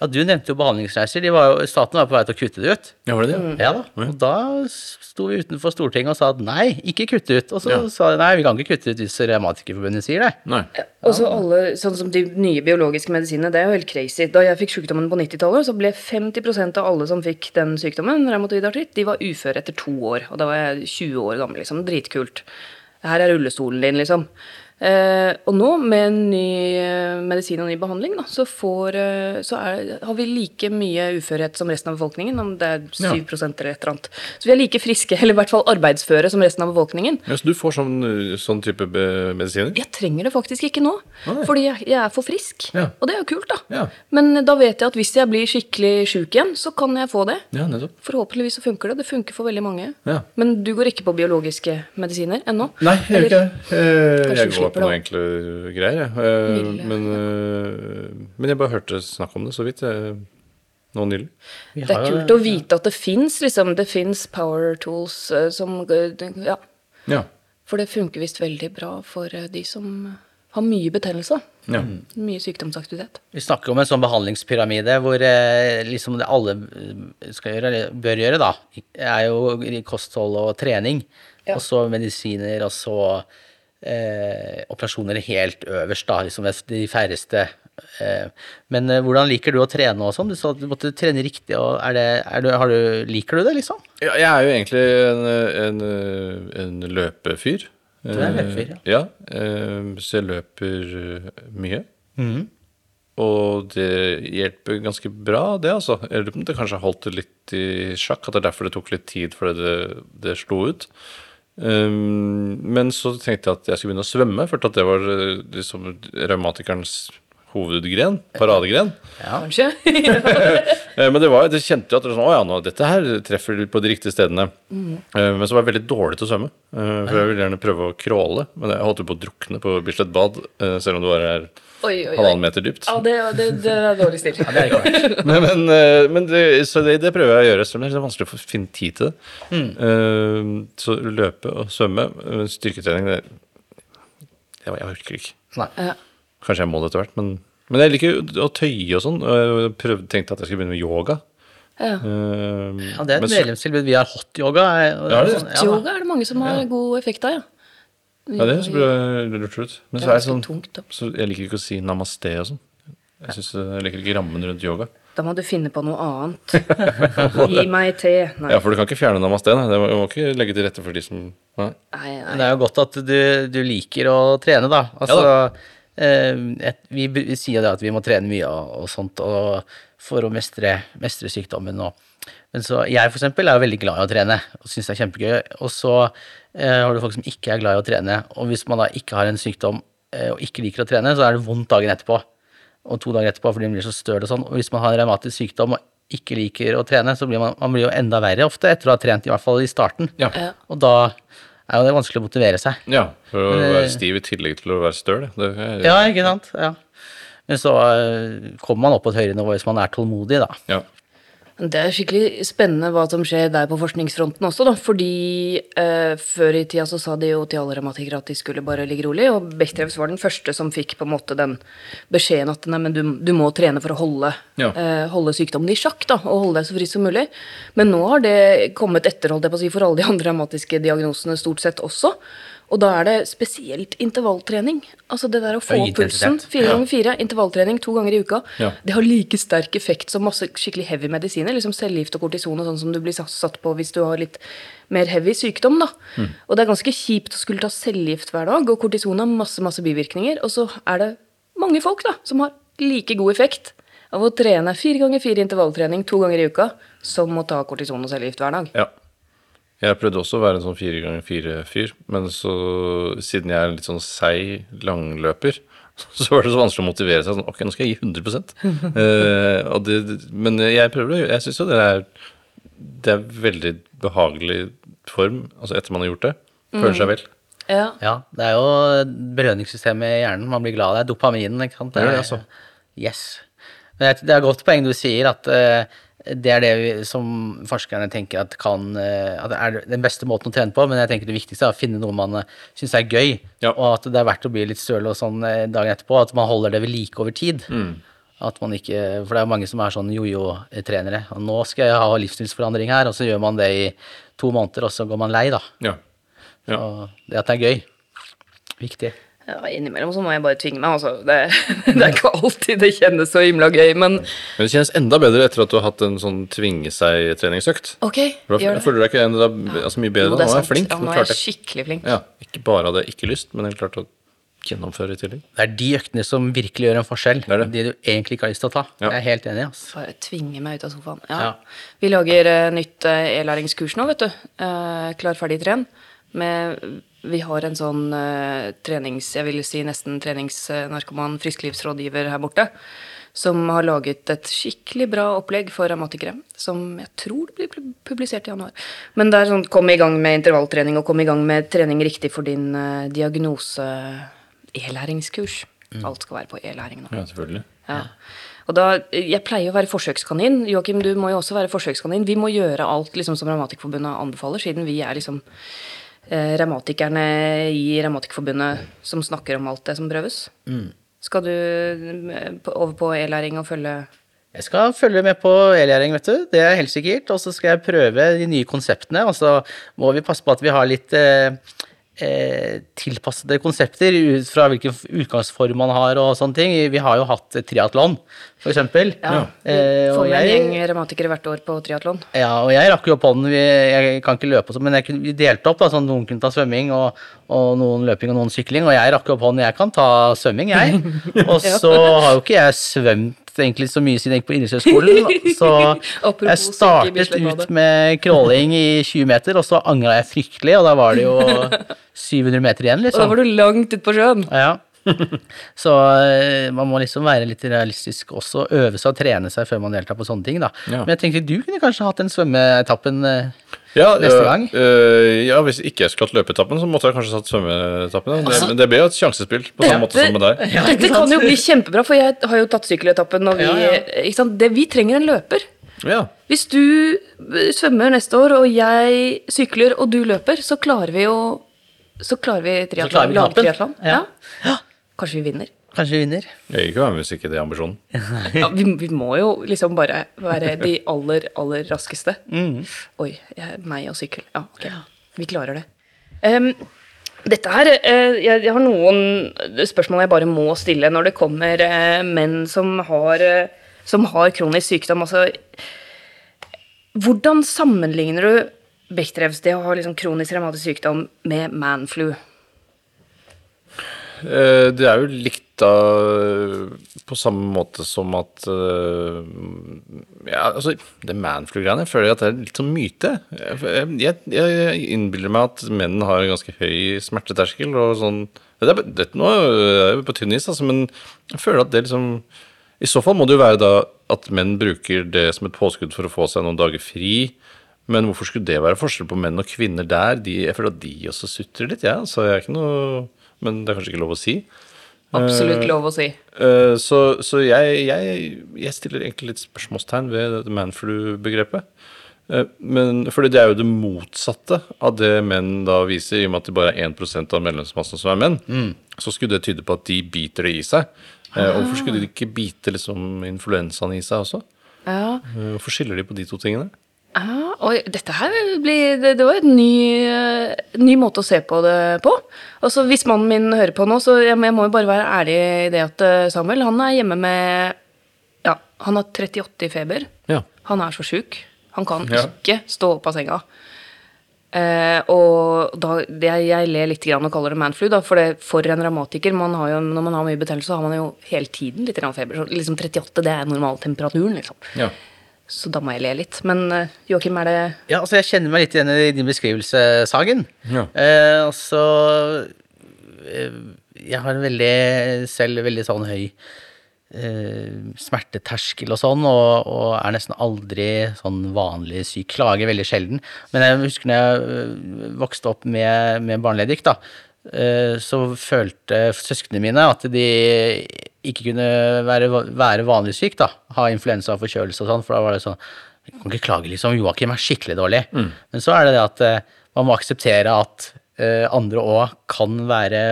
Ja, du nevnte jo behandlingsreiser. De var jo, staten var på vei til å kutte det ut. ja, var det det? Ja da. Og da sto vi utenfor Stortinget og sa at nei, ikke kutte ut. Og så Ja. sa de nei, vi kan ikke kutte ut hvis Revmatikerforbundet sier det. Nei. Og så alle, sånn som De nye biologiske medisinene, det er jo helt crazy. Da jeg fikk sykdommen på 90-tallet, så ble 50% av alle som fikk den sykdommen, reumatoid artritt, de var uføre etter to år. Og da var jeg 20 år gammel. liksom, Dritkult. Her er rullestolen din, liksom. Eh, og nå, med ny eh, medisin og ny behandling, da, så, får, eh, så er, har vi like mye uførhet som resten av befolkningen. Om det er 7 Ja. eller et eller annet. Så vi er like friske, eller i hvert fall arbeidsføre, som resten av befolkningen. Ja, så du får sånn, sånn type medisiner? Jeg trenger det faktisk ikke nå, Nei. fordi jeg, jeg er for frisk. Ja. Og det er jo kult, da. Ja. Men da vet jeg at hvis jeg blir skikkelig sjuk igjen, så kan jeg få det. Ja. Forhåpentligvis så funker det. Det funker for veldig mange. Men du går ikke på biologiske medisiner ennå? Nei, jeg gjør ikke det. Jeg går på noen enkle greier, jeg. Eh, Men, eh, men jeg bare hørte snakk om det så vidt eh, nå nylig. Det er kult å vite at det fins liksom, det finnes power tools som Ja. Ja. For det funker visst veldig bra for de som har mye betennelse. Ja. Mye sykdomsaktivitet. Vi snakker om en sånn behandlingspyramide hvor eh, liksom det alle skal gjøre, eller bør gjøre, da, er jo kosthold og trening. Ja. Og så medisiner, og så eh, operasjoner helt øverst, da. Liksom de færreste. Eh, men eh, hvordan liker du å trene og sånn? Du sa at du måtte trene riktig, og er det, er du, har du, liker du det, liksom? Ja, jeg er jo egentlig en, en, en løpefyr. Du er løpefyr, ja. ja eh, så jeg løper eh, mye. Mm. Og det hjelper ganske bra, det, altså. Jeg lurer på om det kanskje holdt det litt i sjakk, at det er derfor det tok litt tid før det, det slo ut. Um, men så tenkte jeg at jeg skulle begynne å svømme, for det var eh, liksom raumatikerens hovedgren, paradegren. Ja. Kanskje? Eh, Men det, var, det kjente jo at det var sånn, å ja, nå, dette her treffer på de riktige stedene. Mm. Men så var jeg veldig dårlig til å svømme. eh, For jeg ville gjerne prøve å crawle. Men jeg holdt jo på å drukne på Bislett bad, eh, selv om det var er oi. halvannen meter dypt. Ja, det, det, det er dårlig stil. Det er ikke. Men, men, eh, men det, så det, det prøver jeg å gjøre, selv om det er vanskelig å finne tid til det. Mm. Så løpe og svømme, eh, styrketrening, det jeg, jeg orker ikke. Nei. Ja. Kanskje jeg må det etter hvert, men, men jeg liker å tøye og sånn. Jeg prøvde, tenkte at jeg skulle begynne med yoga. Ja. Uh, Ja, det er et medlemstilbud. Vi har hot-yoga. eh, Ja, er sånn, ja. Yoga er det mange som har god effekt av, ja. Ja, det høres bra- lurt ut. Men Det så er ganske sånn tungt, da. så Jeg liker ikke å si namaste og sånn. Jeg, synes, jeg liker ikke rammen rundt yoga. Da må du finne på noe annet. Gi meg te. Nei. Ja, For du kan ikke fjerne namaste. Nei. Det må, du må ikke legge til rette for de som Nei. Nei, Men nei. det er jo godt at du, du liker å trene, da. Altså, eh, et, vi, vi sier at vi må trene mye og, og sånt og for å mestre, mestre sykdommen. Og, men så, jeg for eksempel er jo veldig glad i å trene og syns det er kjempegøy. Og så eh, har du folk som ikke er glad i å trene, og hvis man da ikke har en sykdom eh, og ikke liker å trene, så er det vondt dagen etterpå. Og to dager etterpå fordi man blir så støl og sånn. Og hvis man har en revmatisk sykdom og ikke liker å trene, så blir man, man blir jo enda verre ofte etter å ha trent, i hvert fall i starten. Ja. Og da er jo det vanskelig å motivere seg. ja. For å Men, eh, være stiv i tillegg til å være støl. Det, Ja, ikke sant? Ja. Men så eh, kommer man opp på et høyere nivå hvis man er tålmodig, da. ja. Det er skikkelig spennende hva som skjer der på forskningsfronten også, da. Fordi eh, før i tida så sa de jo til alle revmatikere at de skulle bare ligge rolig, og Bechdrevs var den første som fikk på en måte den beskjeden at nei, men du, du må trene for å holde, Ja. eh, holde sykdommen i sjakk, da, og holde deg så frisk som mulig. Men nå har det kommet etter, holdt jeg på å si, for alle de andre revmatiske diagnosene stort sett også. Og da er det spesielt intervalltrening. Altså det der å få opp pulsen. Fire ganger fire, intervalltrening to ganger i uka. Ja. Det har like sterk effekt som masse skikkelig heavy medisiner. liksom Cellegift og kortison og sånn som du blir satt på hvis du har litt mer heavy sykdom. da. Og det er ganske kjipt å skulle ta cellegift hver dag, og kortison har masse masse bivirkninger. Og så er det mange folk da, som har like god effekt av å trene fire ganger fire intervalltrening to ganger i uka som å ta kortison og cellegift hver dag. ja. Jeg prøvde også å være en sånn fire ganger fire-fyr, men så, siden jeg er en litt sånn seig langløper, så var det så vanskelig å motivere seg. sånn, Ok, nå skal jeg gi 100 uh, og det, Men jeg prøver det. Jeg syns jo det er Det er veldig behagelig form, altså etter man har gjort det. Føler seg vel. Ja. Ja, det er jo belønningssystemet i hjernen. Man blir glad av det. Dopaminen, ikke sant. Det er det, altså. Yes. Men det er et godt poeng du sier, at eh, det er det vi, som forskerne tenker at kan eh, At er den beste måten å trene på, men jeg tenker det viktigste er å finne noe man uh, syns er gøy, Ja. og at det er verdt å bli litt støl og sånn eh, dagen etterpå. At man holder det ved like over tid. Mm. At man ikke, For det er mange som er sånn jojo-trenere. og Nå skal jeg ha livsstilsforandring her, og så gjør man det i to måneder, og så går man lei, da. Ja. Ja. Og det at det er gøy. Viktig. Ja, innimellom så må jeg bare tvinge meg. Altså. Det, det er ikke alltid det kjennes så himla gøy, men Men det kjennes enda bedre etter at du har hatt en sånn tvinge seg-treningsøkt. ok, da gjør det. føler du deg ikke enda altså, mye bedre. Jo, det Nå er jeg flink. Ja, nå er jeg jeg skikkelig flink. ja, Ikke bare hadde jeg ikke lyst, men jeg klarte å gjennomføre i tillegg. Det er de øktene som virkelig gjør en forskjell. Det er det. De du egentlig ikke har lyst til å ta. Ja. Jeg er helt enig. Altså. Bare tvinge meg ut av sofaen. Ja. Ja. Vi lager uh, nytt uh, e-læringskurs nå, vet du. Uh, klar, ferdig, tren. Med, vi har en sånn uh, trenings... Jeg vil si nesten treningsnarkoman frisklivsrådgiver her borte. Som har laget et skikkelig bra opplegg for revmatikere. Som jeg tror blir publisert i januar. Men det er sånn kom i gang med intervalltrening, og kom i gang med trening riktig for din uh, diagnose. E-læringskurs. Alt skal være på e-læring nå. Ja, selvfølgelig. Ja. Og da, Jeg pleier å være forsøkskanin. Joakim, du må jo også være forsøkskanin. Vi må gjøre alt liksom, som Revmatikerforbundet anbefaler, siden vi er liksom eh, revmatikerne i Revmatikerforbundet som snakker om alt det som prøves. Skal du eh, over på e-læring og følge Jeg skal følge med på e-læring, vet du. Det er helt sikkert. Og så skal jeg prøve de nye konseptene. Og så må vi passe på at vi har litt eh, eh, tilpassede konsepter ut fra hvilken utgangsform man har og sånne ting. Vi har jo hatt triatlon, for eksempel. Ja. Eh, Får med en gjeng revmatikere hvert år på triatlon. Ja, og jeg rakk jo opp hånden. Vi, jeg kan ikke løpe og sånn, men jeg kunne, vi delte opp. da, sånn Noen kunne ta svømming, og, og noen løping og noen sykling. Og jeg rakk jo opp hånden. Jeg kan ta svømming, jeg. Og så har jo ikke jeg svømt egentlig så mye siden jeg gikk på idrettshøyskolen. Så jeg startet ut med crawling i 20 meter, og så angra jeg fryktelig, og da var det jo 700 meter igjen, Og da liksom. var du langt ute på sjøen. Ja. Så eh, man må liksom være litt realistisk også, øve seg og trene seg før man deltar på sånne ting, da. Ja. Men jeg tenkte du kunne kanskje hatt den svømmeetappen eh, Ja, Neste øh, gang? øh, ja, hvis ikke jeg skulle hatt løpeetappen, så måtte jeg kanskje tatt svømmeetappen. Altså, Det, men det ble jo et sjansespill, på samme måte som med deg. Ja, Dette kan jo bli kjempebra, for jeg har jo tatt sykkeletappen. Og vi, Ja, ja. Ikke sant? Det, vi trenger en løper. Ja. Hvis du eh, svømmer neste år, og jeg sykler, og du løper, så klarer vi jo Så klarer vi Så klarer triatlon. Ja. Ja. Kanskje vi vinner. Kanskje vi vinner. Jeg vil ikke være med hvis ikke det er ambisjonen. Ja, vi, vi må jo liksom bare være de aller, aller raskeste. Mm. Oi, jeg, meg og sykkel. Ja, ok. Vi klarer det. Um, dette her uh, jeg, jeg har noen spørsmål jeg bare må stille når det kommer uh, menn som har, uh, som har kronisk sykdom. Altså, hvordan sammenligner du Bechdrevs, det å ha liksom kronisk revmatisk sykdom, med manflu? Eh, Det er jo likt da på samme måte som at eh, Ja, altså, det manflu-greiene jeg føler at det er litt sånn myte. Jeg, jeg, jeg innbiller meg at menn har en ganske høy smerteterskel og sånn Det er, dette nå er på tynn is, altså, men jeg føler at det liksom I så fall må det jo være da at menn bruker det som et påskudd for å få seg noen dager fri. Men hvorfor skulle det være forskjell på menn og kvinner der? De, jeg føler at de også sutrer litt, jeg. Ja. Så jeg er ikke noe Men det er kanskje ikke lov å si. Absolutt lov å si. Uh, så så jeg, jeg, jeg stiller egentlig litt spørsmålstegn ved dette manflu-begrepet. Eh, men fordi det er jo det motsatte av det menn da viser, i og med at det bare er 1% av medlemsmassen som er menn. Så skulle det tyde på at de biter det i seg. Eh, og hvorfor skulle de ikke bite liksom influensaen i seg også? Ja. Hvorfor skiller de på de to tingene? Ja, og dette her blir Det, det var en ny, eh, ny måte å se på det på. Altså, Hvis mannen min hører på nå, så jeg, jeg må jo bare være ærlig i det at eh, Samuel han er hjemme med Ja, han har 38 i feber. Ja. Han er så sjuk. Han kan Ja. ikke stå opp av senga. Eh, og da, det, jeg ler litt grann og kaller det manflu, da, for, det, for en revmatiker man har jo, Når man har mye betennelse, så har man jo hele tiden litt grann feber. Så liksom 38 det er normaltemperaturen, liksom. ja. Så da må jeg le litt. Men eh, Joakim, er det Ja, altså jeg kjenner meg litt igjen i din beskrivelse, Sagen. Ja. Eh, altså Jeg har en veldig, selv veldig sånn høy eh, smerteterskel og sånn, og, og er nesten aldri sånn vanlig syk. Klager veldig sjelden. Men jeg husker når jeg eh, vokste opp med, med barneleddgikt, da. eh, Så følte søsknene mine at de ikke kunne være, være vanlig syk, da. Ha influensa og forkjølelse og sånn, for da var det sånn Jeg kan ikke klage, liksom. Joakim er skikkelig dårlig. Men så er det det at eh, man må akseptere at eh, andre òg kan være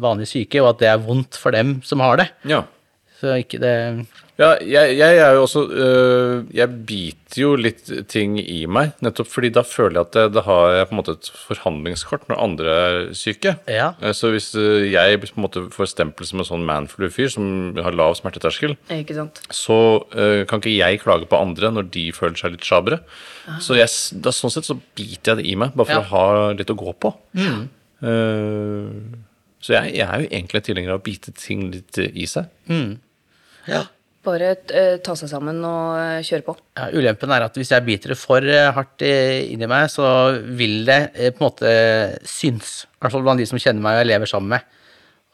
vanlig syke, og at det er vondt for dem som har det. ja. Så ikke det Ja, jeg, jeg er jo også øh, Jeg biter jo litt ting i meg, nettopp fordi da føler jeg at det, da har jeg på en måte et forhandlingskort når andre er syke. Ja. Eh, Så hvis øh, jeg på en måte får stempel som en sånn manflu-fyr som har lav smerteterskel, Ikke sant? så øh, kan ikke jeg klage på andre når de føler seg litt sjabre. Så jeg, da, sånn sett så biter jeg det i meg, bare for Ja. å ha litt å gå på. Eh, så jeg, jeg er jo egentlig tilhenger av å bite ting litt i seg. Ja. Bare eh, ta seg sammen og eh, kjøre på. Ja, ulempen er at hvis jeg biter det for eh, hardt inni meg, så vil det på en måte synes. I hvert fall blant de som kjenner meg og jeg lever sammen med.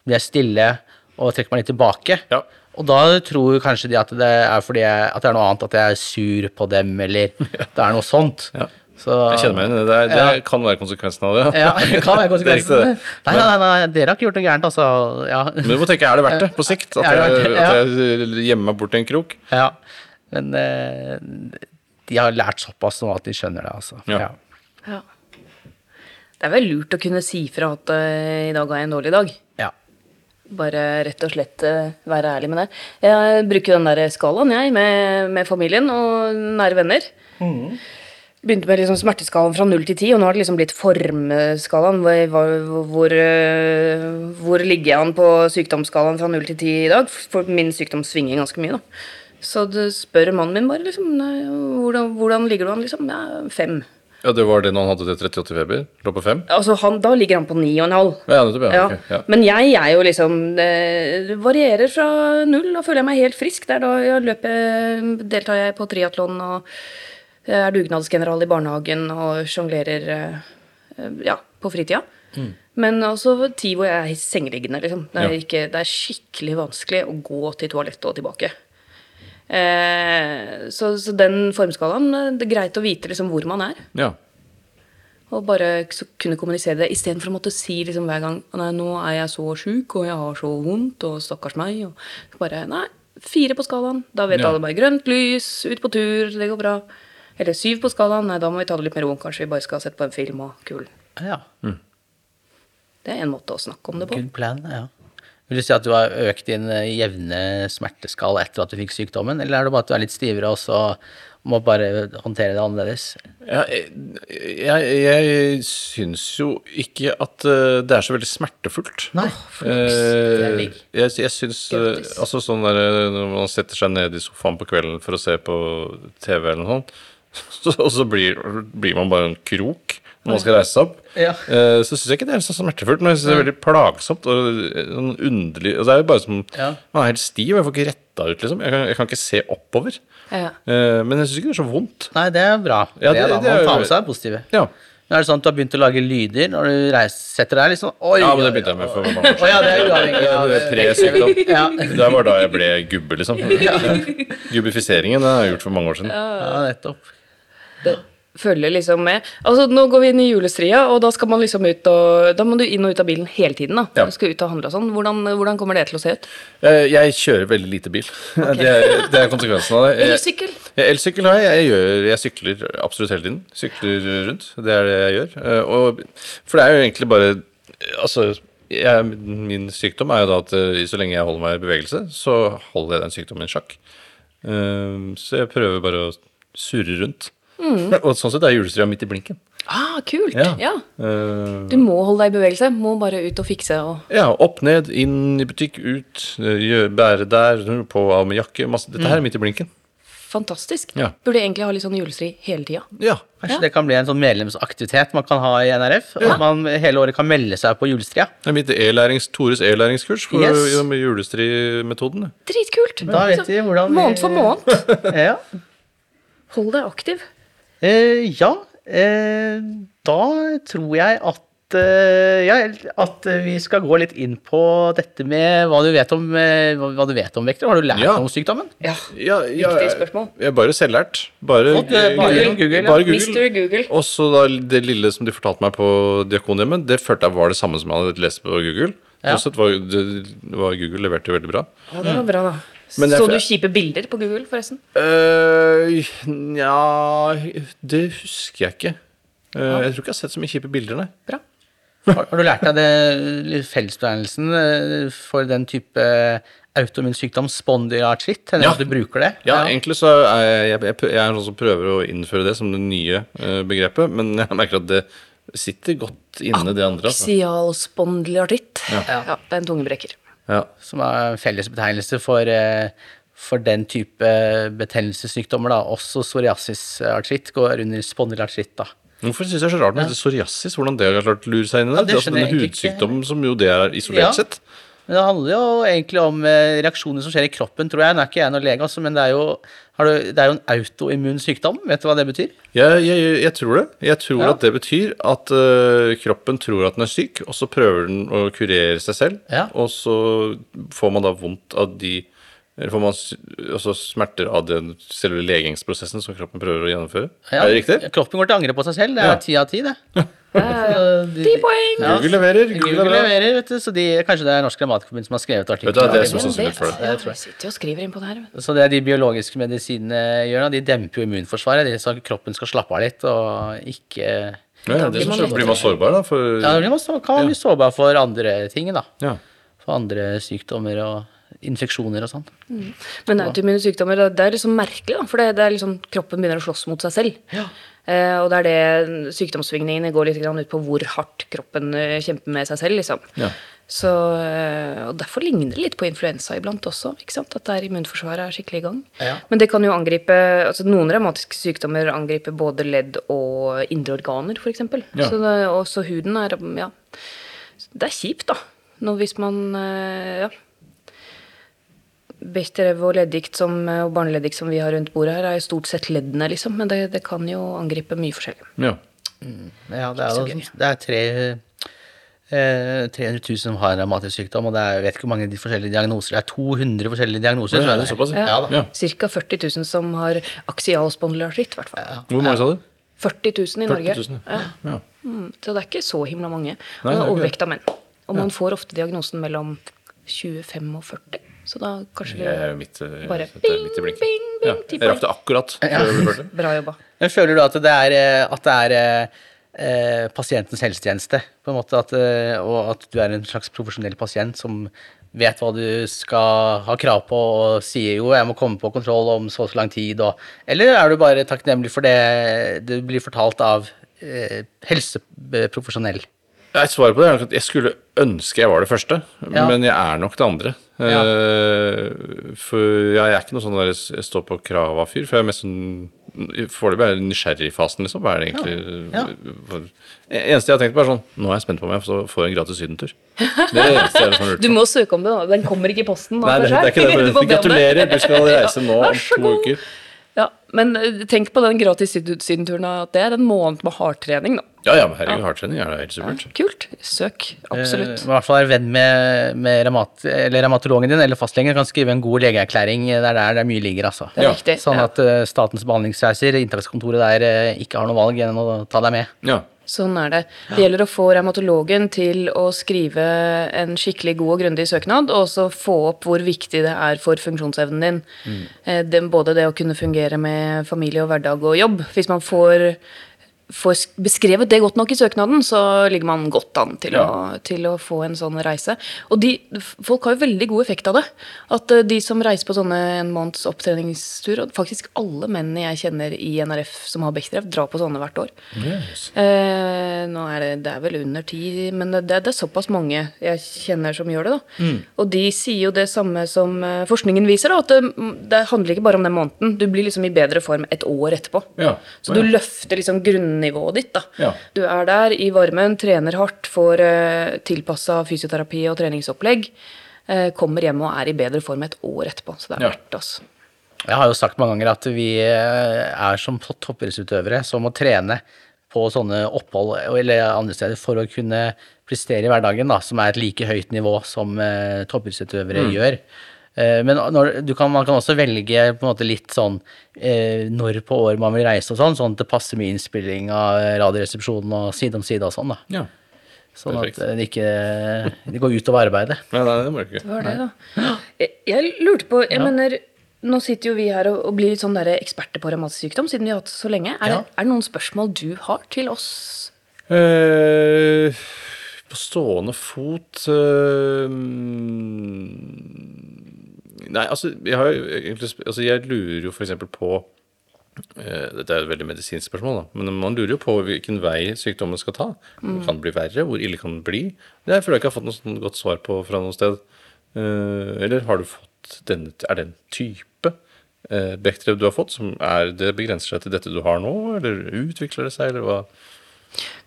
Blir jeg stille og trekker meg litt tilbake. Ja. Og da tror kanskje de at det er fordi jeg, at det er noe annet, at jeg er sur på dem, eller det er noe sånt. Ja. Så, Jeg kjenner meg igjen i det. Det, Ja. kan være konsekvensen av det. Ja, det kan være Det er konsekvensen. Nei, nei, nei, nei, dere har ikke gjort noe gærent, altså. Ja. Men du må tenke, er det verdt det på sikt? At Er jeg, at jeg gjemmer meg bort i en krok? ja. Men eh, de har lært såpass nå at de skjønner det, altså. Ja. Ja. Det er vel lurt å kunne si fra at eh, i dag har jeg en dårlig dag. Ja. Bare rett og slett eh, være ærlig med det. Jeg bruker den der skalaen, jeg, med, med familien og nære venner. Begynte med liksom smerteskalaen fra null til ti, og nå har det liksom blitt formskalaen. Hvor, hvor, hvor, eh, hvor ligger jeg an på sykdomsskalaen fra null til ti i dag? For min sykdom svinger ganske mye, da. Så det spør mannen min bare liksom hvordan, hvordan ligger du an, liksom? Ja, fem. Ja, det var det når han hadde det 38 feber? Lå på fem? Altså, han, da ligger han på ni og en halv. Ja, nettopp, ja. Ja. ok, ja. Men jeg er jo liksom Det det varierer fra null. Da føler jeg meg helt frisk. Det er da jeg løper, deltar jeg på triatlon og er dugnadsgeneral i barnehagen og sjonglerer eh, ja, på fritida. Men også tid hvor jeg er sengeliggende, liksom. Det er, Mm. Ikke, det er skikkelig vanskelig å gå til toalettet og tilbake. Eh, så, så den formskalaen, eh, det er greit å vite liksom hvor man er. ja. Og bare så kunne kommunisere det istedenfor å måtte si liksom hver gang Nei, nå er jeg så sjuk, og jeg har så vondt, og stakkars meg. Og bare Nei, fire på skalaen. Da vet Ja. alle bare grønt lys, ut på tur, det går bra. Eller syv på skalaen. Nei, da må vi ta det litt med ro. Kanskje vi bare skal sette på en film og kul. ja. Det er en måte å snakke om det på. Good plan, ja. Vil du si at du har økt din eh, jevne smerteskala etter at du fikk sykdommen, eller er det bare at du er litt stivere og så må bare håndtere det annerledes? Ja, jeg, jeg, jeg syns jo ikke at eh, det er så veldig smertefullt. Nei. Eh, jeg, jeg syns eh, Altså sånn der når man setter seg ned i sofaen på kvelden for å se på TV eller noe sånt, så, og så blir, blir man bare en krok når man skal reise seg opp. Ja. Eh, så syns jeg ikke det er så smertefullt, men jeg synes det er veldig plagsomt og eh, sånn underlig og Det er jo bare som Ja. Man er helt stiv, jeg får ikke retta ut, liksom. Jeg kan, jeg kan ikke se oppover. Ja. Eh, men jeg syns ikke det er så vondt. Nei, det er bra. Ja, det, det- er da man tar med seg det positive. Ja. Er det sånn at du har begynt å lage lyder når du reiser, setter deg liksom Oi! ja, men det begynte jeg med for mange år siden. ja, det er uavhengig av Pre-sykdom. Ja. Det var da jeg ble gubbe, liksom. Gubbifiseringen har jeg gjort for mange år siden. ja, nettopp. Det følger liksom med. Altså, nå går vi inn i julestria, og da skal man liksom ut og Da må du inn og ut av bilen hele tiden, da. Ja. Du skal ut og handle og sånn. Hvordan, hvordan kommer det til å se ut? Jeg, jeg kjører veldig lite bil. Det, er, det er konsekvensen av det. Elsykkel? Elsykkel har jeg. Jeg, gjør, jeg sykler absolutt hele tiden. Sykler rundt. Det er det jeg gjør. Eh, Og, for det er jo egentlig bare Altså, jeg, min sykdom er jo da at eh, så lenge jeg holder meg i bevegelse, så holder jeg den sykdommen i sjakk. Eh, Så jeg prøver bare å surre rundt. Og sånn sett er julestria midt i blinken. Ah, kult! Ja. ja. Du må holde deg i bevegelse. Må bare ut og fikse og Ja, opp, ned, inn i butikk, ut, eh, bære der, på av med jakke. Masse. Dette her er midt i blinken. Fantastisk. Ja. Burde egentlig ha litt sånn julestri hele tida. Ja. Kanskje Ja. det kan bli en sånn medlemsaktivitet man kan ha i NRF? At man hele året kan melde seg på julestria? Det er mitt e-lærings, Tores e-læringskurs for Yes. julestrimetoden. julestri-metoden. Dritkult! Da vet vi hvordan vi- Måned for måned. Ja. Hold deg aktiv. Eh, ja, eh, da tror jeg at eh, ja, at vi skal gå litt inn på dette med hva du vet om, eh, hva du vet om vekter. Har du lært Ja. om sykdommen? Ja. Ja, ja, Viktig spørsmål. Jeg er bare selvlært. Bare, Og det er bare Google. Ja. Bare Google. Mr. Google. Og så da det lille som de fortalte meg på Diakonhjemmet, det følte jeg var det samme som jeg hadde lest på Google. Ja. Sånn sett var, det, var Google leverte veldig bra. Ja, det var bra, da. Er Så du kjipe bilder på Google, forresten? Uh, Nja Det husker jeg ikke. Eh, jeg tror ikke jeg har sett så mye kjipe bilder, nei. Bra. Har, har du lært deg det fellesbetegnelsen eh, for den type autoimmun sykdom, spondyartritt? Ja. at du bruker det? Ja, egentlig så er jeg, jeg, jeg, jeg er en sånn som prøver å innføre det som det nye uh, begrepet, men jeg merker at det sitter godt inne, det andre. Altså. Aksial spondyartritt. Ja. Ja. det er en tungebrekker. Ja. Som er fellesbetegnelse for, eh, for den type betennelsessykdommer. da. Også psoriasisartritt går under spondylartritt. da. Hvorfor syns jeg det er så rart med ja. psoriasis? Hvordan det har klart lure seg inn i det? Ja, det altså denne hudsykdommen som jo det er isolert Ja. sett. Men det handler jo egentlig om eh, reaksjoner som skjer i kroppen, tror jeg. Nå er ikke jeg noen lege, altså, men det er, jo, har du, det er jo en autoimmun sykdom. Vet du hva det betyr? Jeg, jeg, jeg tror det. Jeg tror Ja. at det betyr at uh, kroppen tror at den er syk, og så prøver den å kurere seg selv, Ja. og så får man da vondt av de eller får man s- altså smerter av den selve legingsprosessen som kroppen prøver å gjennomføre? Ja, Er det riktig? Kroppen går til å angre på seg selv. Det er Ja. ti av ti, det. Ti poeng! Ja. Google leverer. Google, Google er leverer, vet du, så de, kanskje det er Norsk Grammatikerforbund som har skrevet Vet artikkelen. det er det som Hvem sannsynlig for det. Jeg. jeg sitter og skriver inn på det her. Så det de biologiske medisinene gjør, da, de demper jo immunforsvaret, de, så kroppen skal slappe av litt og ikke, Ja, ja, det blir man blir man sårbar, da? For, Ja, da blir man så, kan man bli sårbar for andre ting, da. ja. For andre sykdommer og infeksjoner og sånn. Men autoimmune sykdommer, det- er liksom merkelig, da. For det, det er liksom kroppen begynner å slåss mot seg selv. Eh, og det er det sykdomssvingningene går litt ut på hvor hardt kroppen eh, kjemper med seg selv, liksom. Ja. Så, eh, og derfor ligner det litt på influensa iblant også. ikke sant? At det er immunforsvaret er skikkelig i gang. Ja. Men det kan jo angripe altså Noen revmatiske sykdommer angriper både ledd og indre organer, f.eks. Ja. Så det, også huden er Ja. Det er kjipt, da. Nå hvis man Ja. Bechterew og leddgikt og barneleddikt som vi har rundt bordet her, er jo stort sett leddene, liksom. Men det, det kan jo angripe mye forskjellig. ja. Ja, det er jo det er tre, eh, 300 000 som har dramatisk revmatisk sykdom, og det er, jeg vet ikke hvor mange de forskjellige diagnoser. Det er 200 forskjellige diagnoser. Ja, det er såpass, ja. ja. da. Ja. Ca. 40 000 som har aksial spondylartritt, i hvert fall. Hvor mange sa du? 40 000 i 40 Norge. 000, Ja. Ja. Mm, så det er ikke så himla mange. Og Nei, det er overvekt av menn. Og man får ofte diagnosen mellom 25 og 40. Så da kanskje Jeg er jo midt, eh, Bare bing, midt i blinken. bing, bing, Ja. ti Jeg rakk det akkurat. Ja. Bra jobba. Men føler du at det er, eh, at det er eh, pasientens helsetjeneste, på en måte, at, eh, og at du er en slags profesjonell pasient som vet hva du skal ha krav på, og sier jo 'jeg må komme på kontroll om så og så lang tid', og Eller er du bare takknemlig for det du blir fortalt av eh, helseprofesjonell? Nei, Svaret på det er at jeg skulle ønske jeg var det første, Ja. men jeg er nok det andre. Ja. Eh, for jeg er ikke noe sånn der jeg står på krava-fyr, for jeg er mest sånn Foreløpig er jeg nysgjerrig i fasen, liksom. Hva er det egentlig Ja. for- Eneste jeg har tenkt på, er sånn Nå er jeg spent på om jeg får en gratis sydentur. Det eneste jeg har lurt Du må søke om det, da. Den kommer ikke i posten. Nei, det, det er ikke det. Det. Gratulerer, du skal reise nå om to uker. Ja, Men eh, tenk på den gratis sydenturen. At det er en måned med hardtrening, da. Ja, ja, men herregud, hardtrening er da helt supert. Kult. Søk. Absolutt. Uh, I hvert fall er venn med, med remat, eller revmatologen din eller fastlegen kan skrive en god legeerklæring. Det er der det er mye ligger, altså. Det er Ja. viktig. Sånn at uh, Statens behandlingsreiser, inntakskontoret der, uh, ikke har noe valg enn å ta deg med. Ja. Sånn er det. Det gjelder å få revmatologen til å skrive en skikkelig god og grundig søknad, og også få opp hvor viktig det er for funksjonsevnen din. Mm. Det, både det å kunne fungere med familie og hverdag og jobb. Hvis man får, får beskrevet det godt nok i søknaden, så ligger man godt an til, å, til å få en sånn reise. Og de, folk har jo veldig god effekt av det. At eh, de som reiser på sånne en måneds opptreningstur, og faktisk alle mennene jeg kjenner i NRF som har Bechdrev, drar på sånne hvert år. Yes. Eh, nå er det, det er vel under ti, men det, det er såpass mange jeg kjenner som gjør det. da. Og de sier jo det samme som eh, forskningen viser, da, at det, det handler ikke bare om den måneden. Du blir liksom i bedre form et år etterpå. Ja. Så du løfter liksom grunnivået ditt. Ja. Du er der i varmen, trener hardt, får uh, tilpassa fysioterapi og treningsopplegg. eh, kommer hjem og er i bedre form et år etterpå. Så det er Ja. verdt altså. Jeg har jo sagt mange ganger at vi eh, er som topp- toppidrettsutøvere som må trene på sånne opphold eller andre steder for å kunne prestere i hverdagen, da, som er et like høyt nivå som eh, toppidrettsutøvere gjør. Eh, men når, du kan, man kan også velge på en måte litt sånn eh, når på år man vil reise og sånn, sånn at det passer med innspilling av Radioresepsjonen og Side om side og sånn. da. ja. Sånn at det ikke det går utover arbeidet. Nei, nei, det må du ikke. Det var det, da. Jeg, jeg lurte på jeg mener, Nå sitter jo vi her og, og blir litt sånn der eksperter på revmatisk sykdom, siden vi har hatt det så lenge. Er, Ja. det, er det noen spørsmål du har til oss? Eh, på stående fot eh, Nei, altså jeg, har altså jeg lurer jo f.eks. på eh, Dette er et veldig medisinsk spørsmål, da. Men man lurer jo på hvilken vei sykdommen skal ta. Kan det bli verre? Hvor ille kan det bli? Det føler jeg ikke har fått noe sånn godt svar på fra noe sted. Eh, eller har du fått denne Er det en type uh, Bechdrev du har fått, som er det begrenser seg til dette du har nå? Eller utvikler det seg, eller hva?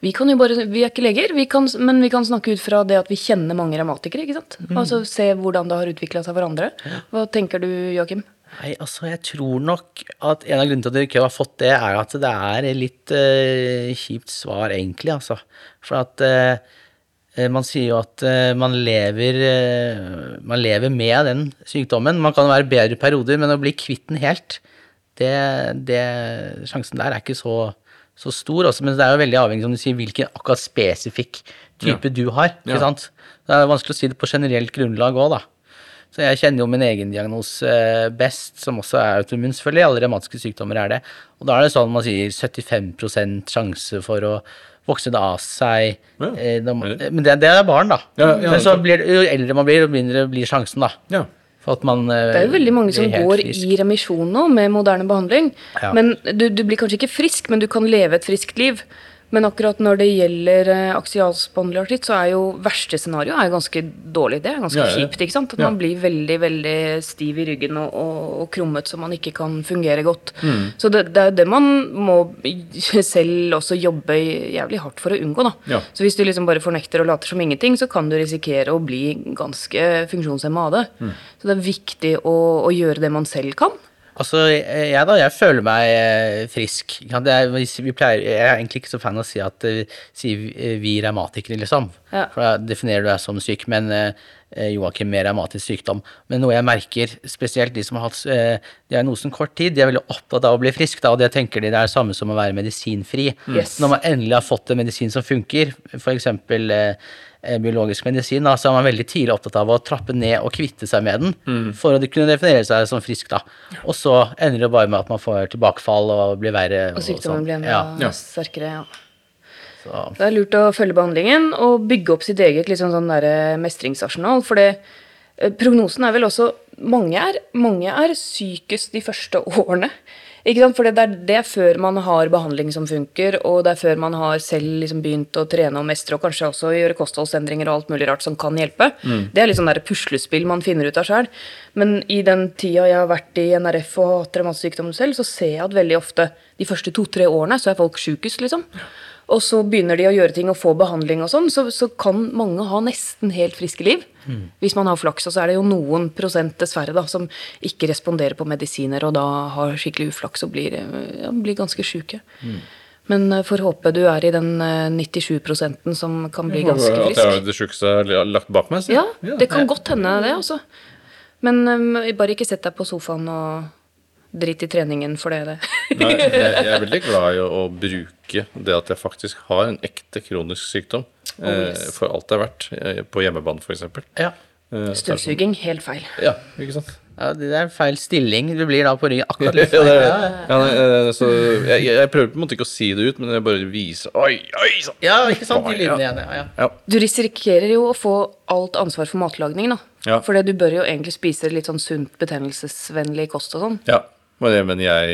Vi kan jo bare, vi er ikke leger, vi kan, men vi kan snakke ut fra det at vi kjenner mange revmatikere. ikke sant? Altså Se hvordan det har utvikla seg for andre. Hva tenker du, Joakim? Nei, altså jeg tror nok at en av grunnene til at dere ikke har fått det, er at det er litt uh, kjipt svar, egentlig, altså. For at eh, man sier jo at man lever Man lever med den sykdommen. Man kan være bedre i perioder, men å bli kvitt den helt, det, det Sjansen der er ikke så, så stor. Også, men det er jo veldig avhengig som du sier, hvilken akkurat spesifikk type du har. ikke Ja. sant? Det er vanskelig å si det på generelt grunnlag òg, da. Så jeg kjenner jo min egen diagnose eh, best, som også er autoimmun. Selvfølgelig, alle revmatiske sykdommer er det. Og da er det sånn man sier 75% sjanse for å vokse det av seg. Ja, eh, man- men det, det er barn, da. Ja, ja, men så blir det, jo eldre man blir, jo mindre blir sjansen, da. Man eh, Det er jo veldig mange som går frisk. i remisjon nå med moderne behandling. Ja. Men du, du blir kanskje ikke frisk, men du kan leve et friskt liv. Men akkurat når det gjelder eh, aksialspondylartritt, så er jo verste scenario er ganske dårlig. Det er ganske Ja, ja, ja. kjipt. ikke sant? At man blir veldig veldig stiv i ryggen og, og, og krummet så man ikke kan fungere godt. Mm. Så det, det er jo det man må selv også jobbe jævlig hardt for å unngå. da. Så hvis du liksom bare fornekter og later som ingenting, så kan du risikere å bli ganske funksjonshemma av det. Mm. Så det er viktig å, å gjøre det man selv kan. Altså, jeg da, jeg føler meg eh, frisk. er, vi pleier, jeg er egentlig ikke så fan av å si at eh, si vi, vi revmatikere, liksom. Ja. For da definerer du deg som syk, men eh, Joakim med revmatisk sykdom. Men noe jeg merker, spesielt de som har hatt eh, diagnosen kort tid, de er veldig opptatt av å bli frisk, da, og det tenker de det er det samme som å være medisinfri. Yes. Når man endelig har fått en medisin som funker, f.eks. Eh, eh, biologisk medisin, da, så er man veldig tidlig opptatt av å trappe ned og kvitte seg med den for å kunne definere seg som frisk. da. Og så ender det bare med at man får tilbakefall og blir verre. Og sykdommen og blir enda Ja, sterkere. ja. så. Det er lurt å følge behandlingen og bygge opp sitt eget liksom, sånn der mestringsarsenal. For det, eh, prognosen er vel også mange er, mange er sykest de første årene. Ikke sant? For det er, det er før man har behandling som funker, og det er før man har selv liksom begynt å trene og mestre, og kanskje også gjøre kostholdsendringer og alt mulig rart som kan hjelpe. Det er litt sånn der puslespill man finner ut av sjøl. Men i den tida jeg har vært i NRF og hatt revmatsykdom selv, så ser jeg at veldig ofte de første to-tre årene så er folk sjukest, liksom. Og så begynner de å gjøre ting og få behandling og sånn, så, så kan mange ha nesten helt friske liv. Hvis man har flaks. Og så er det jo noen prosent, dessverre, da, som ikke responderer på medisiner og da har skikkelig uflaks og blir, eh, ja, blir ganske sjuke. Men eh, får håpe du er i den eh, 97 som kan bli ganske frisk. At jeg har det sjukeste lagt bak meg. så- Ja, det kan godt hende, det, altså. Men eh, bare ikke sett deg på sofaen og drit i treningen for det. det. Nei, jeg, jeg er veldig glad i å, å bruke det at jeg faktisk har en ekte kronisk sykdom, Oh, yes. for alt det er verdt, eh, på hjemmebane f.eks. Ja. Eh, Støvsuging, helt feil. Ja, ikke sant? ja, det er feil stilling. Du blir da på ryggen akkurat litt feil. Ja, ja. nei, eh, så jeg, jeg prøver på en måte ikke å si det ut, men jeg bare viser Oi, oi sann! ja, ikke sant? De Ja. lydene igjen. Ja, ja. Ja. Du risikerer jo å få alt ansvar for matlagning, da. Ja. For du bør jo egentlig spise litt sånn sunt, betennelsesvennlig kost og sånn. ja. Men, jeg- men jeg,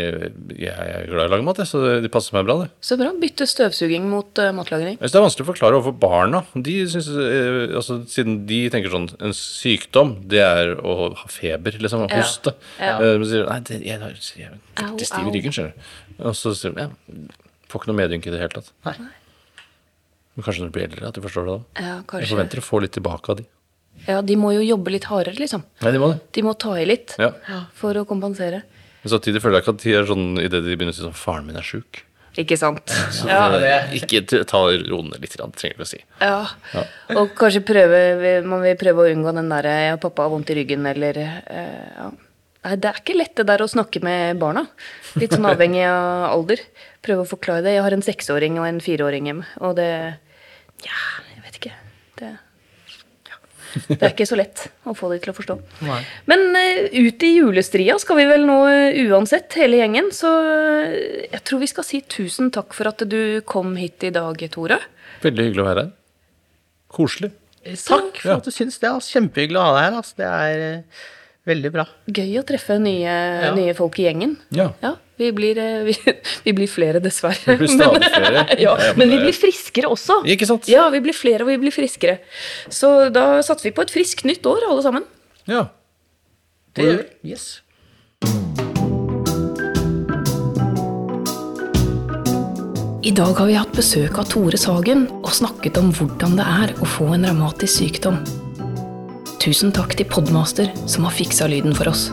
er glad i å lage mat, så det, passer meg bra, det. Så bra. Bytte støvsuging mot uh, matlagring. Jeg synes det er vanskelig å forklare overfor barna. De synes, uh, altså, siden de tenker sånn En sykdom, det er å ha feber, liksom. Ja. Hoste. Ja. Uh, men sier nei, det, jeg, jeg, jeg jeg stiv i ryggen, skjønner du. Og så sier de ja, får ikke noe medynk i det hele tatt. Nei. Men kanskje når du blir eldre, at du forstår det da. Ja, kanskje. Jeg forventer å få litt tilbake av de. Ja, de må jo jobbe litt hardere, liksom. Nei, de må det. De må ta i litt Ja. for å kompensere. Men samtidig føler jeg ikke at de er sånn idet de begynner å si sånn Faren min er sjuk. Ikke sant? Så Ja. det. ikke ta roene litt, grann, trenger du å si. Ja. Og kanskje prøve Man vil prøve å unngå den derre ja, 'pappa har vondt i ryggen', eller eh, ja. Nei, det er ikke lett det der å snakke med barna. Litt sånn avhengig av alder. Prøve å forklare det. Jeg har en seksåring og en fireåring hjemme, og det Ja, jeg vet ikke. Det, ja. Det er ikke så lett å få de til å forstå. Nei. Men eh, ut i julestria skal vi vel nå eh, uansett, hele gjengen. Så eh, jeg tror vi skal si tusen takk for at du kom hit i dag, Tore. Veldig hyggelig å være her. Koselig. Takk for Ja. at du syns det. Altså. Kjempehyggelig å ha deg her. Altså. Det er veldig bra. Gøy å treffe nye, nye folk i gjengen. Ja. Ja, vi blir, eh, vi, vi blir flere, dessverre. Vi blir stadig flere. ja, Ja, men vi blir friskere også. Ikke sant? Ja, vi blir flere, og vi blir friskere. Så da satser vi på et friskt nytt år, alle sammen. Ja. Det gjør vi. Yes. I dag har vi hatt besøk av Tore Sagen og snakket om hvordan det er å få en revmatisk sykdom. Tusen takk til Podmaster som har fiksa lyden for oss.